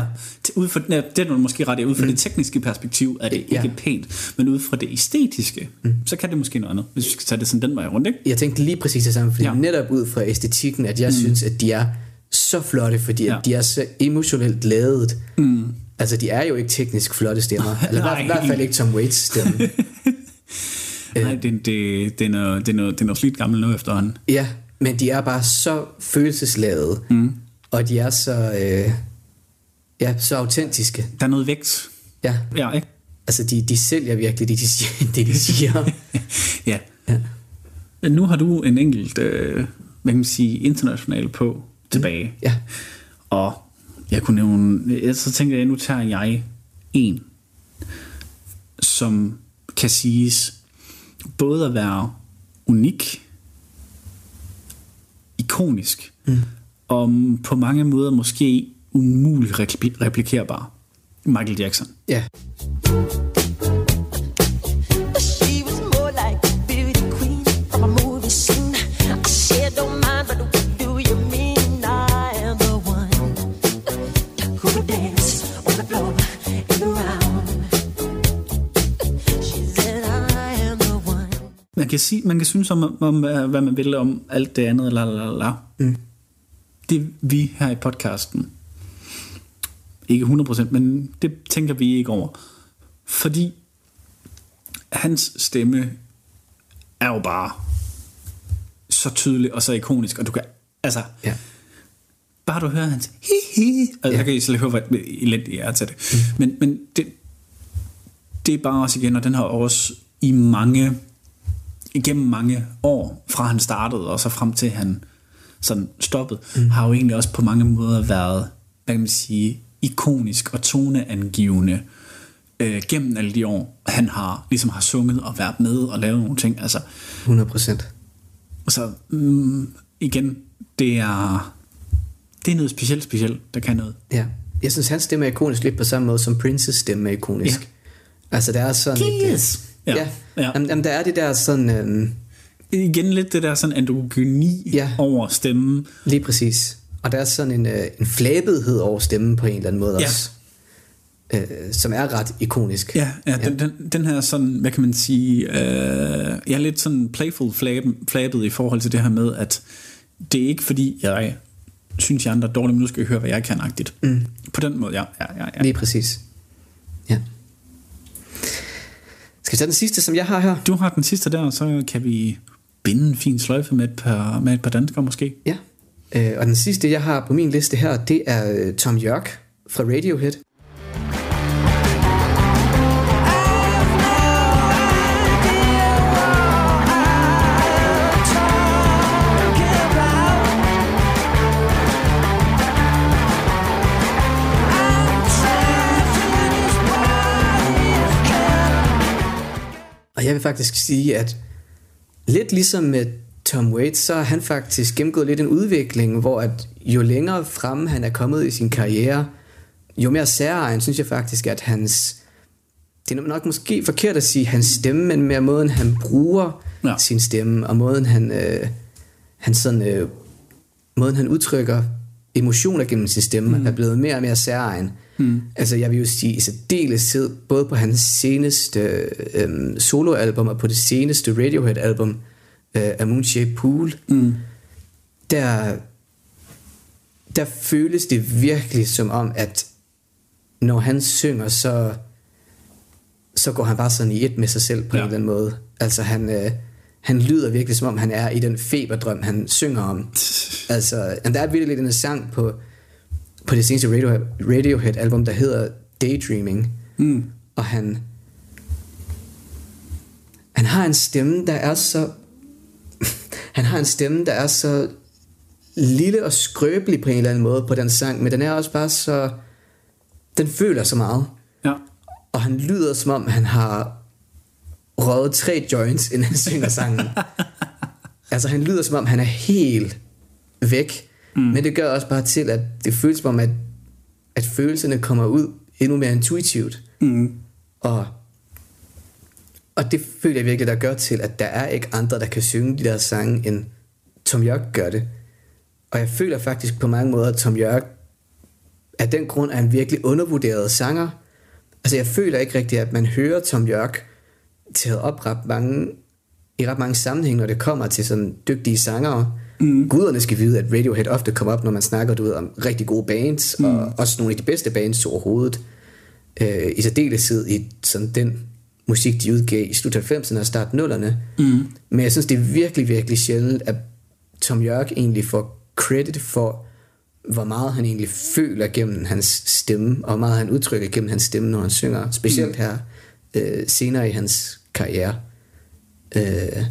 Ud fra, ja, det er du måske ret. Ud fra mm. det tekniske perspektiv er det ikke Ja. pænt, men ud fra det æstetiske, mm. så kan det måske noget andet, hvis vi skal tage det sådan den vej rundt, ikke? Jeg tænkte lige præcis det samme, fordi Ja. netop ud fra æstetikken, at jeg mm. synes, at de er så flotte, fordi ja. At de er så emotionelt lavet. Mm. Altså, de er jo ikke teknisk flotte stemmer. Eller i hvert fald ikke Tom Waits stemme. Nej, det, det, det, er noget, det, er noget, det er noget slidt gammelt nu efterhånden. Ja, men de er bare så følelsesladede, mm. og de er så, øh, ja, så autentiske. Der er noget vægt. Ja, Ja, ikke? altså de, de sælger virkelig det, de siger. Det, de siger. Ja. Ja. Men nu har du en enkelt, øh, hvad kan man sige, international på tilbage. ja, Og jeg kunne nævne, så tænker jeg, nu tager jeg en, som kan siges både at være unik, ikonisk, mm. og på mange måder måske umuligt repli- replikerbar. Michael Jackson. ja. She Man kan, sige, man kan synes om, om, øh, hvad man vil om alt det andet, la, la, la. Mm. Det vi her i podcasten, ikke 100%, men det tænker vi ikke over. Fordi hans stemme er jo bare så tydelig og så ikonisk, og du kan, altså, ja. bare du hører hans hi hi, og jeg kan I slet høre, hvor elendigt er til det. Mm. Men, men det, det er bare også igen, og den har også i mange, igennem mange år, fra han startede, og så frem til han sådan stoppede, mm. har jo egentlig også på mange måder været, hvad kan man sige, ikonisk og toneangivende øh, gennem alle de år, han har ligesom har sunget og været med og lavet nogle ting. Altså, 100 procent. så mm, igen, det er, det er noget specielt specielt, der kan noget. Ja. Jeg synes, hans stemme er ikonisk lidt på samme måde, som Princes stemme er ikonisk. Ja. Altså, der er sådan... et, øh, Ja. Ja, Ja. ja. Jamen, jamen, der er det der sådan... Øhm, Igen lidt det der sådan androgyni Ja. over stemmen. lige præcis. Og der er sådan en, øh, en flabethed over stemmen på en eller anden måde Ja. også. Øh, som er ret ikonisk. Ja, ja, Den, den, den her sådan, hvad kan man sige, øh, jeg er lidt sådan playful flabet, flabet i forhold til det her med, at det er ikke fordi, jeg synes, jeg andre er dårlige, men nu skal jeg høre, hvad jeg kan agtigt. Mm. På den måde, ja. ja, ja, ja. Lige præcis. Ja. Skal vi tage den sidste, som jeg har her? Du har den sidste der, og så kan vi binde en fin sløjfe med et par, med et par danskere måske. Ja. Øh, og den sidste, jeg har på min liste her, det er øh, Tom York fra Radiohead. Og jeg vil faktisk sige, at lidt ligesom med Tom Waits, så har han faktisk gennemgået lidt en udvikling, hvor at jo længere fremme han er kommet i sin karriere, jo mere særegen synes jeg faktisk, at hans... Det er nok måske forkert at sige hans stemme, men mere måden han bruger ja. sin stemme, og måden han, øh, han sådan, øh, måden han udtrykker emotioner gennem sin stemme, mm. er blevet mere og mere særegen. Mm. Altså jeg vil jo sige i særdeleshed, både på hans seneste øh, soloalbum og på det seneste Radiohead-album, øh, A Moonshaped Pool, mm. der, der føles det virkelig som om, at når han synger, så, så går han bare sådan i et med sig selv på ja. en eller anden måde. Altså han, øh, han lyder virkelig som om han er i den feberdrøm, han synger om. altså, and der er virkelig en sang på, på det seneste Radiohead, Radiohead album, der hedder Daydreaming. Mm. Og han, han har en stemme, der er så... han har en stemme, der er så lille og skrøbelig på en eller anden måde på den sang, men den er også bare så... Den føler så meget. Ja. Og han lyder som om, han har røget tre joints, inden han synger sangen. altså, han lyder som om, han er helt væk. Mm. Men det gør også bare til, at det føles som om, at, at følelserne kommer ud endnu mere intuitivt. Mm. Og, og det føler jeg virkelig, der gør til, at der er ikke andre, der kan synge de der sange, end Tom Jørg gør det. Og jeg føler faktisk på mange måder, at Tom Jørg af den grund er en virkelig undervurderet sanger. Altså jeg føler ikke rigtigt, at man hører Tom Jørg til at op ret mange, i ret mange sammenhænge, når det kommer til sådan dygtige sangere. Mm. Guderne skal vide, at Radiohead ofte kommer op, når man snakker du ved, om rigtig gode bands, mm. og også nogle af de bedste bands overhovedet. Øh, I særdeleshed i sådan den musik, de udgav i slut 90'erne og start 0'erne. Mm. Men jeg synes, det er virkelig, virkelig sjældent, at Tom Jørg egentlig får credit for, hvor meget han egentlig føler gennem hans stemme, og hvor meget han udtrykker gennem hans stemme, når han synger. Specielt her øh, senere i hans karriere. Øh,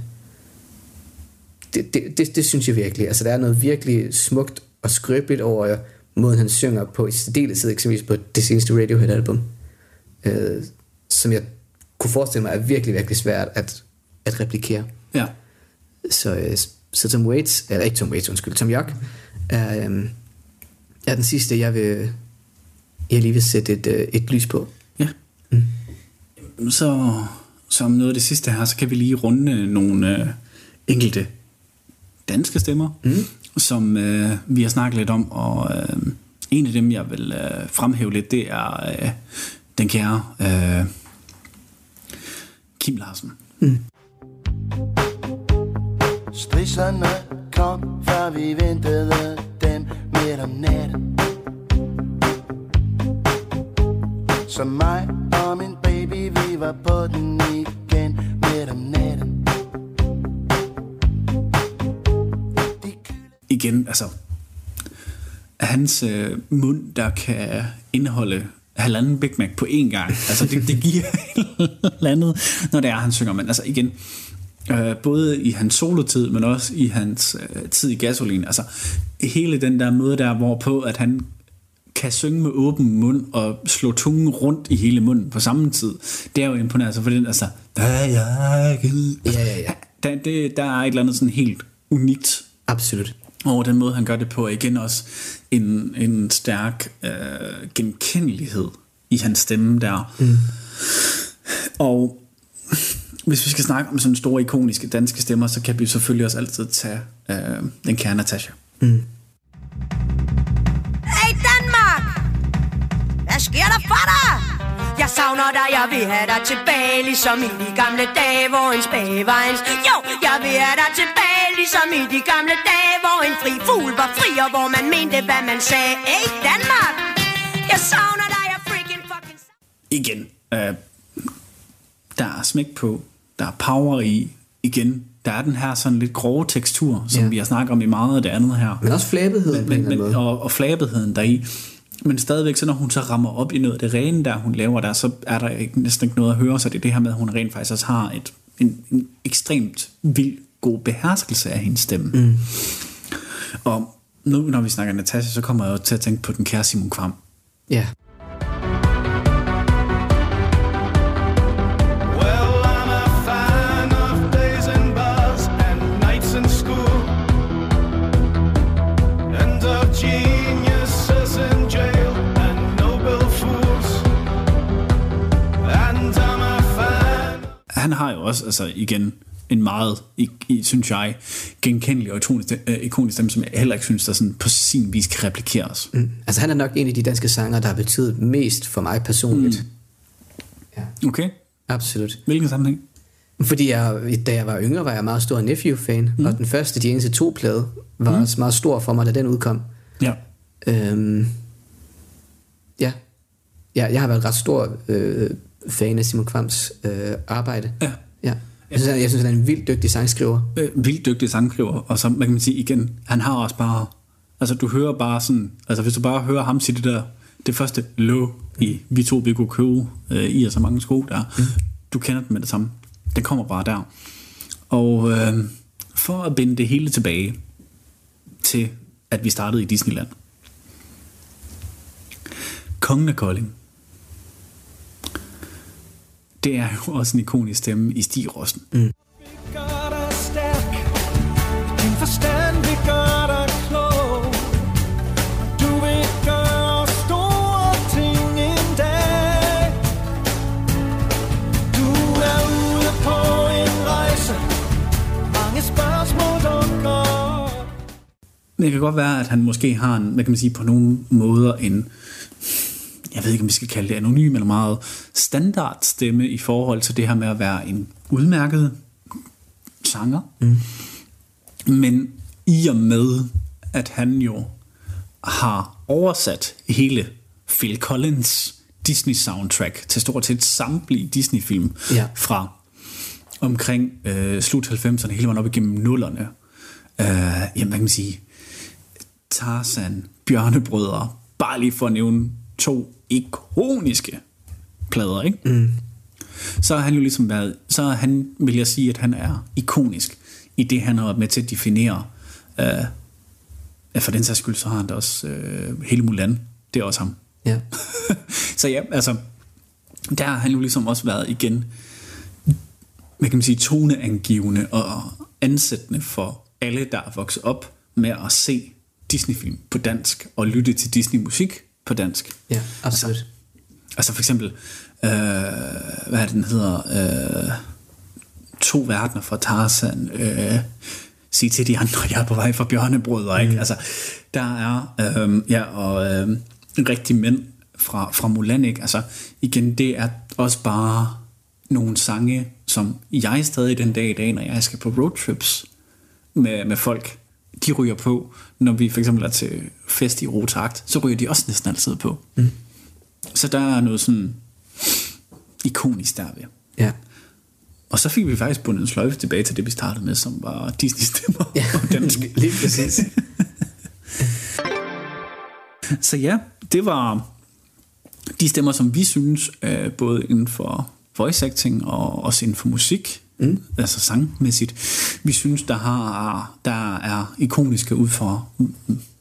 det, det, det, det synes jeg virkelig. Altså, der er noget virkelig smukt og skrøbeligt over måden, han synger på, i særdeleshed eksempelvis på det seneste Radiohead-album, øh, som jeg kunne forestille mig er virkelig, virkelig svært at, at replikere. Ja. Så, øh, så Tom Waits, eller ikke Tom Waits, undskyld, Tom York, er, øh, er den sidste, jeg vil, jeg lige vil sætte et, øh, et lys på. Ja. Mm. Så som noget af det sidste her, så kan vi lige runde nogle øh, enkelte danske stemmer, mm. som øh, vi har snakket lidt om, og øh, en af dem, jeg vil øh, fremhæve lidt, det er øh, den kære øh, Kim Larsen. Mm. Strisserne kom, før vi ventede dem midt om natten. Så mig og min baby, vi var på den igen midt om natten. Igen, altså hans øh, mund, der kan indeholde halvanden Big Mac på én gang. Altså det, det giver et eller andet, når det er, han synger. Men altså igen, øh, både i hans solotid, men også i hans øh, tid i gasolin. Altså hele den der måde der, hvorpå at han kan synge med åben mund og slå tungen rundt i hele munden på samme tid. Det er jo imponerende, altså, for den, altså, der er Ja, ja, ja. Der, det, der er et eller andet sådan helt unikt Absolut. Og den måde, han gør det på, er igen også en, en stærk øh, genkendelighed i hans stemme der. Mm. Og hvis vi skal snakke om sådan store ikoniske danske stemmer, så kan vi selvfølgelig også altid tage øh, den kære Natasha. Mm. Hey Danmark! Hvad sker der for dig? Jeg savner dig, jeg vil have dig tilbage Ligesom i de gamle dage, hvor en spage var. Jo, jeg vil have dig tilbage Ligesom i de gamle dage, hvor en fri fugl var fri Og hvor man mente, hvad man sagde Hey Danmark! Jeg savner dig, jeg freaking fucking... Igen, øh, der er smæk på, der er power i, igen, der er den her sådan lidt grove tekstur, som Ja. vi har snakket om i meget af det andet her. Men også flabetheden men, men, og, og flabetheden deri. Men stadigvæk, så når hun så rammer op i noget af det rene, der hun laver der, så er der ikke, næsten ikke noget at høre, så det er det her med, at hun rent faktisk også har et, en, en ekstremt vild god beherskelse af hendes stemme. Mm. Og nu, når vi snakker Natasha, så kommer jeg jo til at tænke på den kære Simon Kvam. Ja. Well, I'm a fan of days in bars and nights in school, and of geniuses in jail and noble fools. And I'm a fan. Han har jo også, altså igen, en meget, synes jeg, genkendelig og ikonisk, øh, ikonisk stemme, som jeg heller ikke synes, der sådan på sin vis kan replikeres. Mm. Altså han er nok en af de danske sanger, der har betydet mest for mig personligt. Mm. Okay. Absolut. Hvilken sammenhæng? Fordi jeg, da jeg var yngre, var jeg meget stor Nephew-fan, mm. og den første, de eneste to plade, var mm. også meget stor for mig, da den udkom. Ja. Øhm, ja. jeg, jeg har været ret stor øh, fan af Simon Kvams øh, arbejde. Ja. ja. Jeg synes, han, jeg synes, han er en vildt dygtig sangskriver. øh, vildt dygtig sangskriver, og så, hvad kan man sige igen, han har også bare, altså du hører bare sådan, altså hvis du bare hører ham sige det der, det første low i, vi to vi kunne købe øh, i og så mange sko der, mm. du kender den med det samme. Den kommer bare der. Og øh, for at binde det hele tilbage til, at vi startede i Disneyland. Kongen af Kolding. Det er jo også en ikonisk stemme i Stig Rossen. Mm. Men det kan godt være, at han måske har en, hvad kan man sige, på nogle måder en, jeg ved ikke, om vi skal kalde det anonym eller meget standard stemme i forhold til det her med at være en udmærket sanger. Mm. Men i og med, at han jo har oversat hele Phil Collins Disney soundtrack til stort set samtlige Disney-film Ja. fra omkring øh, slut 90'erne, hele vejen op igennem nullerne. Øh, jamen, hvad kan man sige? Tarzan, Bjørnebrødre, bare lige for at nævne to ikoniske plader, ikke? Mm. Så har han jo ligesom været, så han, vil jeg sige, at han er ikonisk i det, han har været med til at definere. Øh, ja, for den sags skyld, så har han da også øh, hele Mulan. Det er også ham. Ja. så ja, altså, der har han jo ligesom også været igen, hvad kan man sige, toneangivende og ansættende for alle, der er vokset op med at se Disney-film på dansk og lytte til Disney-musik på dansk. Ja, absolut. Altså for eksempel, øh, hvad er det, den hedder? Øh, to verdener fra Tarzan. Øh, sig til de andre, jeg er på vej fra bjørnebrødre. Ikke? Altså, der er, øh, ja, og øh, rigtige mænd fra, fra Mulan. Ikke? Altså, igen, det er også bare nogle sange, som jeg stadig den dag i dag, når jeg skal på roadtrips med, med folk, de ryger på, når vi for eksempel er til fest i Rotakt, så ryger de også næsten altid på. Mm. Så der er noget sådan ikonisk derved. Ja. Og så fik vi faktisk bundet en sløjfe tilbage til det, vi startede med, som var Disney-stemmer ja. på dansk. Lige præcis. Så ja, det var de stemmer, som vi synes, både inden for voice acting og også inden for musik, mm. altså sangmæssigt, vi synes, der, har, der er ikoniske ud for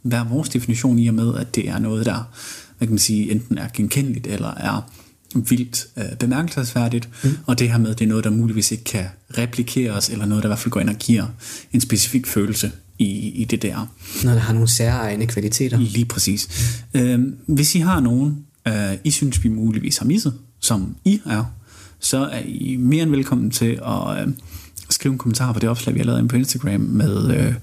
hver vores definition i og med, at det er noget, der hvad kan man sige, enten er genkendeligt eller er vildt øh, bemærkelsesværdigt, mm. og det her med, det er noget, der muligvis ikke kan replikeres, eller noget, der i hvert fald går ind og giver en specifik følelse i, i det der. Når der har nogle særegne kvaliteter. Lige præcis. Øhm, hvis I har nogen, øh, I synes, vi muligvis har misset, som I er, så er I mere end velkommen til at øh, skrive en kommentar på det opslag, vi har lavet inde på Instagram med, øh,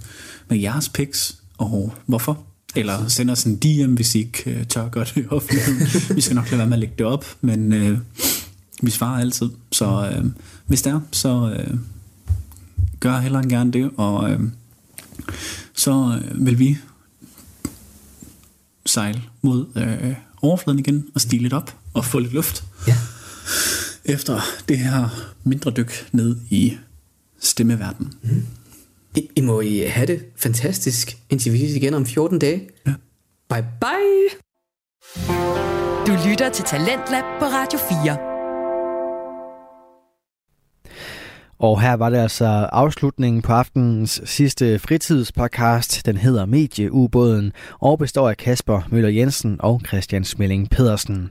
med jeres pics og hvorfor. Eller send os en DM, hvis I ikke øh, tør gøre det i offentligheden. vi skal nok lade være med at lægge det op, men øh, vi svarer altid. Så øh, hvis det er, så øh, gør heller end gerne det, og øh, så øh, vil vi sejle mod øh, overfladen igen og stige lidt op og få lidt luft. Ja. Efter det her mindre dyk ned i stemmeverdenen. Mm. I, I må I have det fantastisk, indtil vi ses igen om 14 dage. Ja. Bye bye! Du lytter til Talentlab på Radio 4. Og her var det altså afslutningen på aftenens sidste fritidspodcast. Den hedder Medieubåden og består af Kasper Møller Jensen og Christian Smelling Pedersen.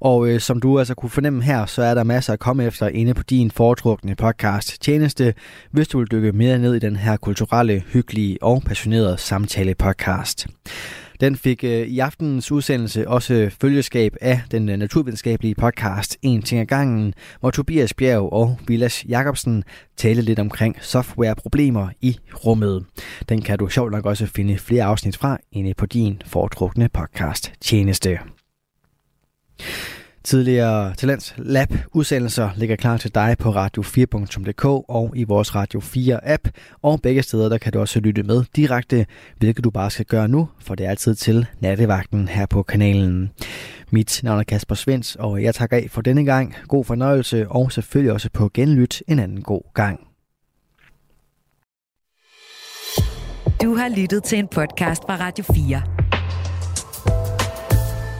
Og øh, som du altså kunne fornemme her, så er der masser at komme efter inde på din foretrukne podcast tjeneste, hvis du vil dykke mere ned i den her kulturelle, hyggelige og passionerede samtale podcast. Den fik øh, i aftenens udsendelse også øh, følgeskab af den øh, naturvidenskabelige podcast En ting ad gangen, hvor Tobias Bjerg og Vilas Jacobsen talte lidt omkring softwareproblemer i rummet. Den kan du sjovt nok også finde flere afsnit fra inde på din foretrukne podcast tjeneste. Tidligere Talents Lab udsendelser ligger klar til dig på radio4.dk og i vores Radio 4 app. Og begge steder der kan du også lytte med direkte, hvilket du bare skal gøre nu, for det er altid til nattevagten her på kanalen. Mit navn er Kasper Svens, og jeg takker af for denne gang. God fornøjelse, og selvfølgelig også på genlyt en anden god gang. Du har lyttet til en podcast fra Radio 4.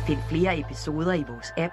Find flere episoder i vores app,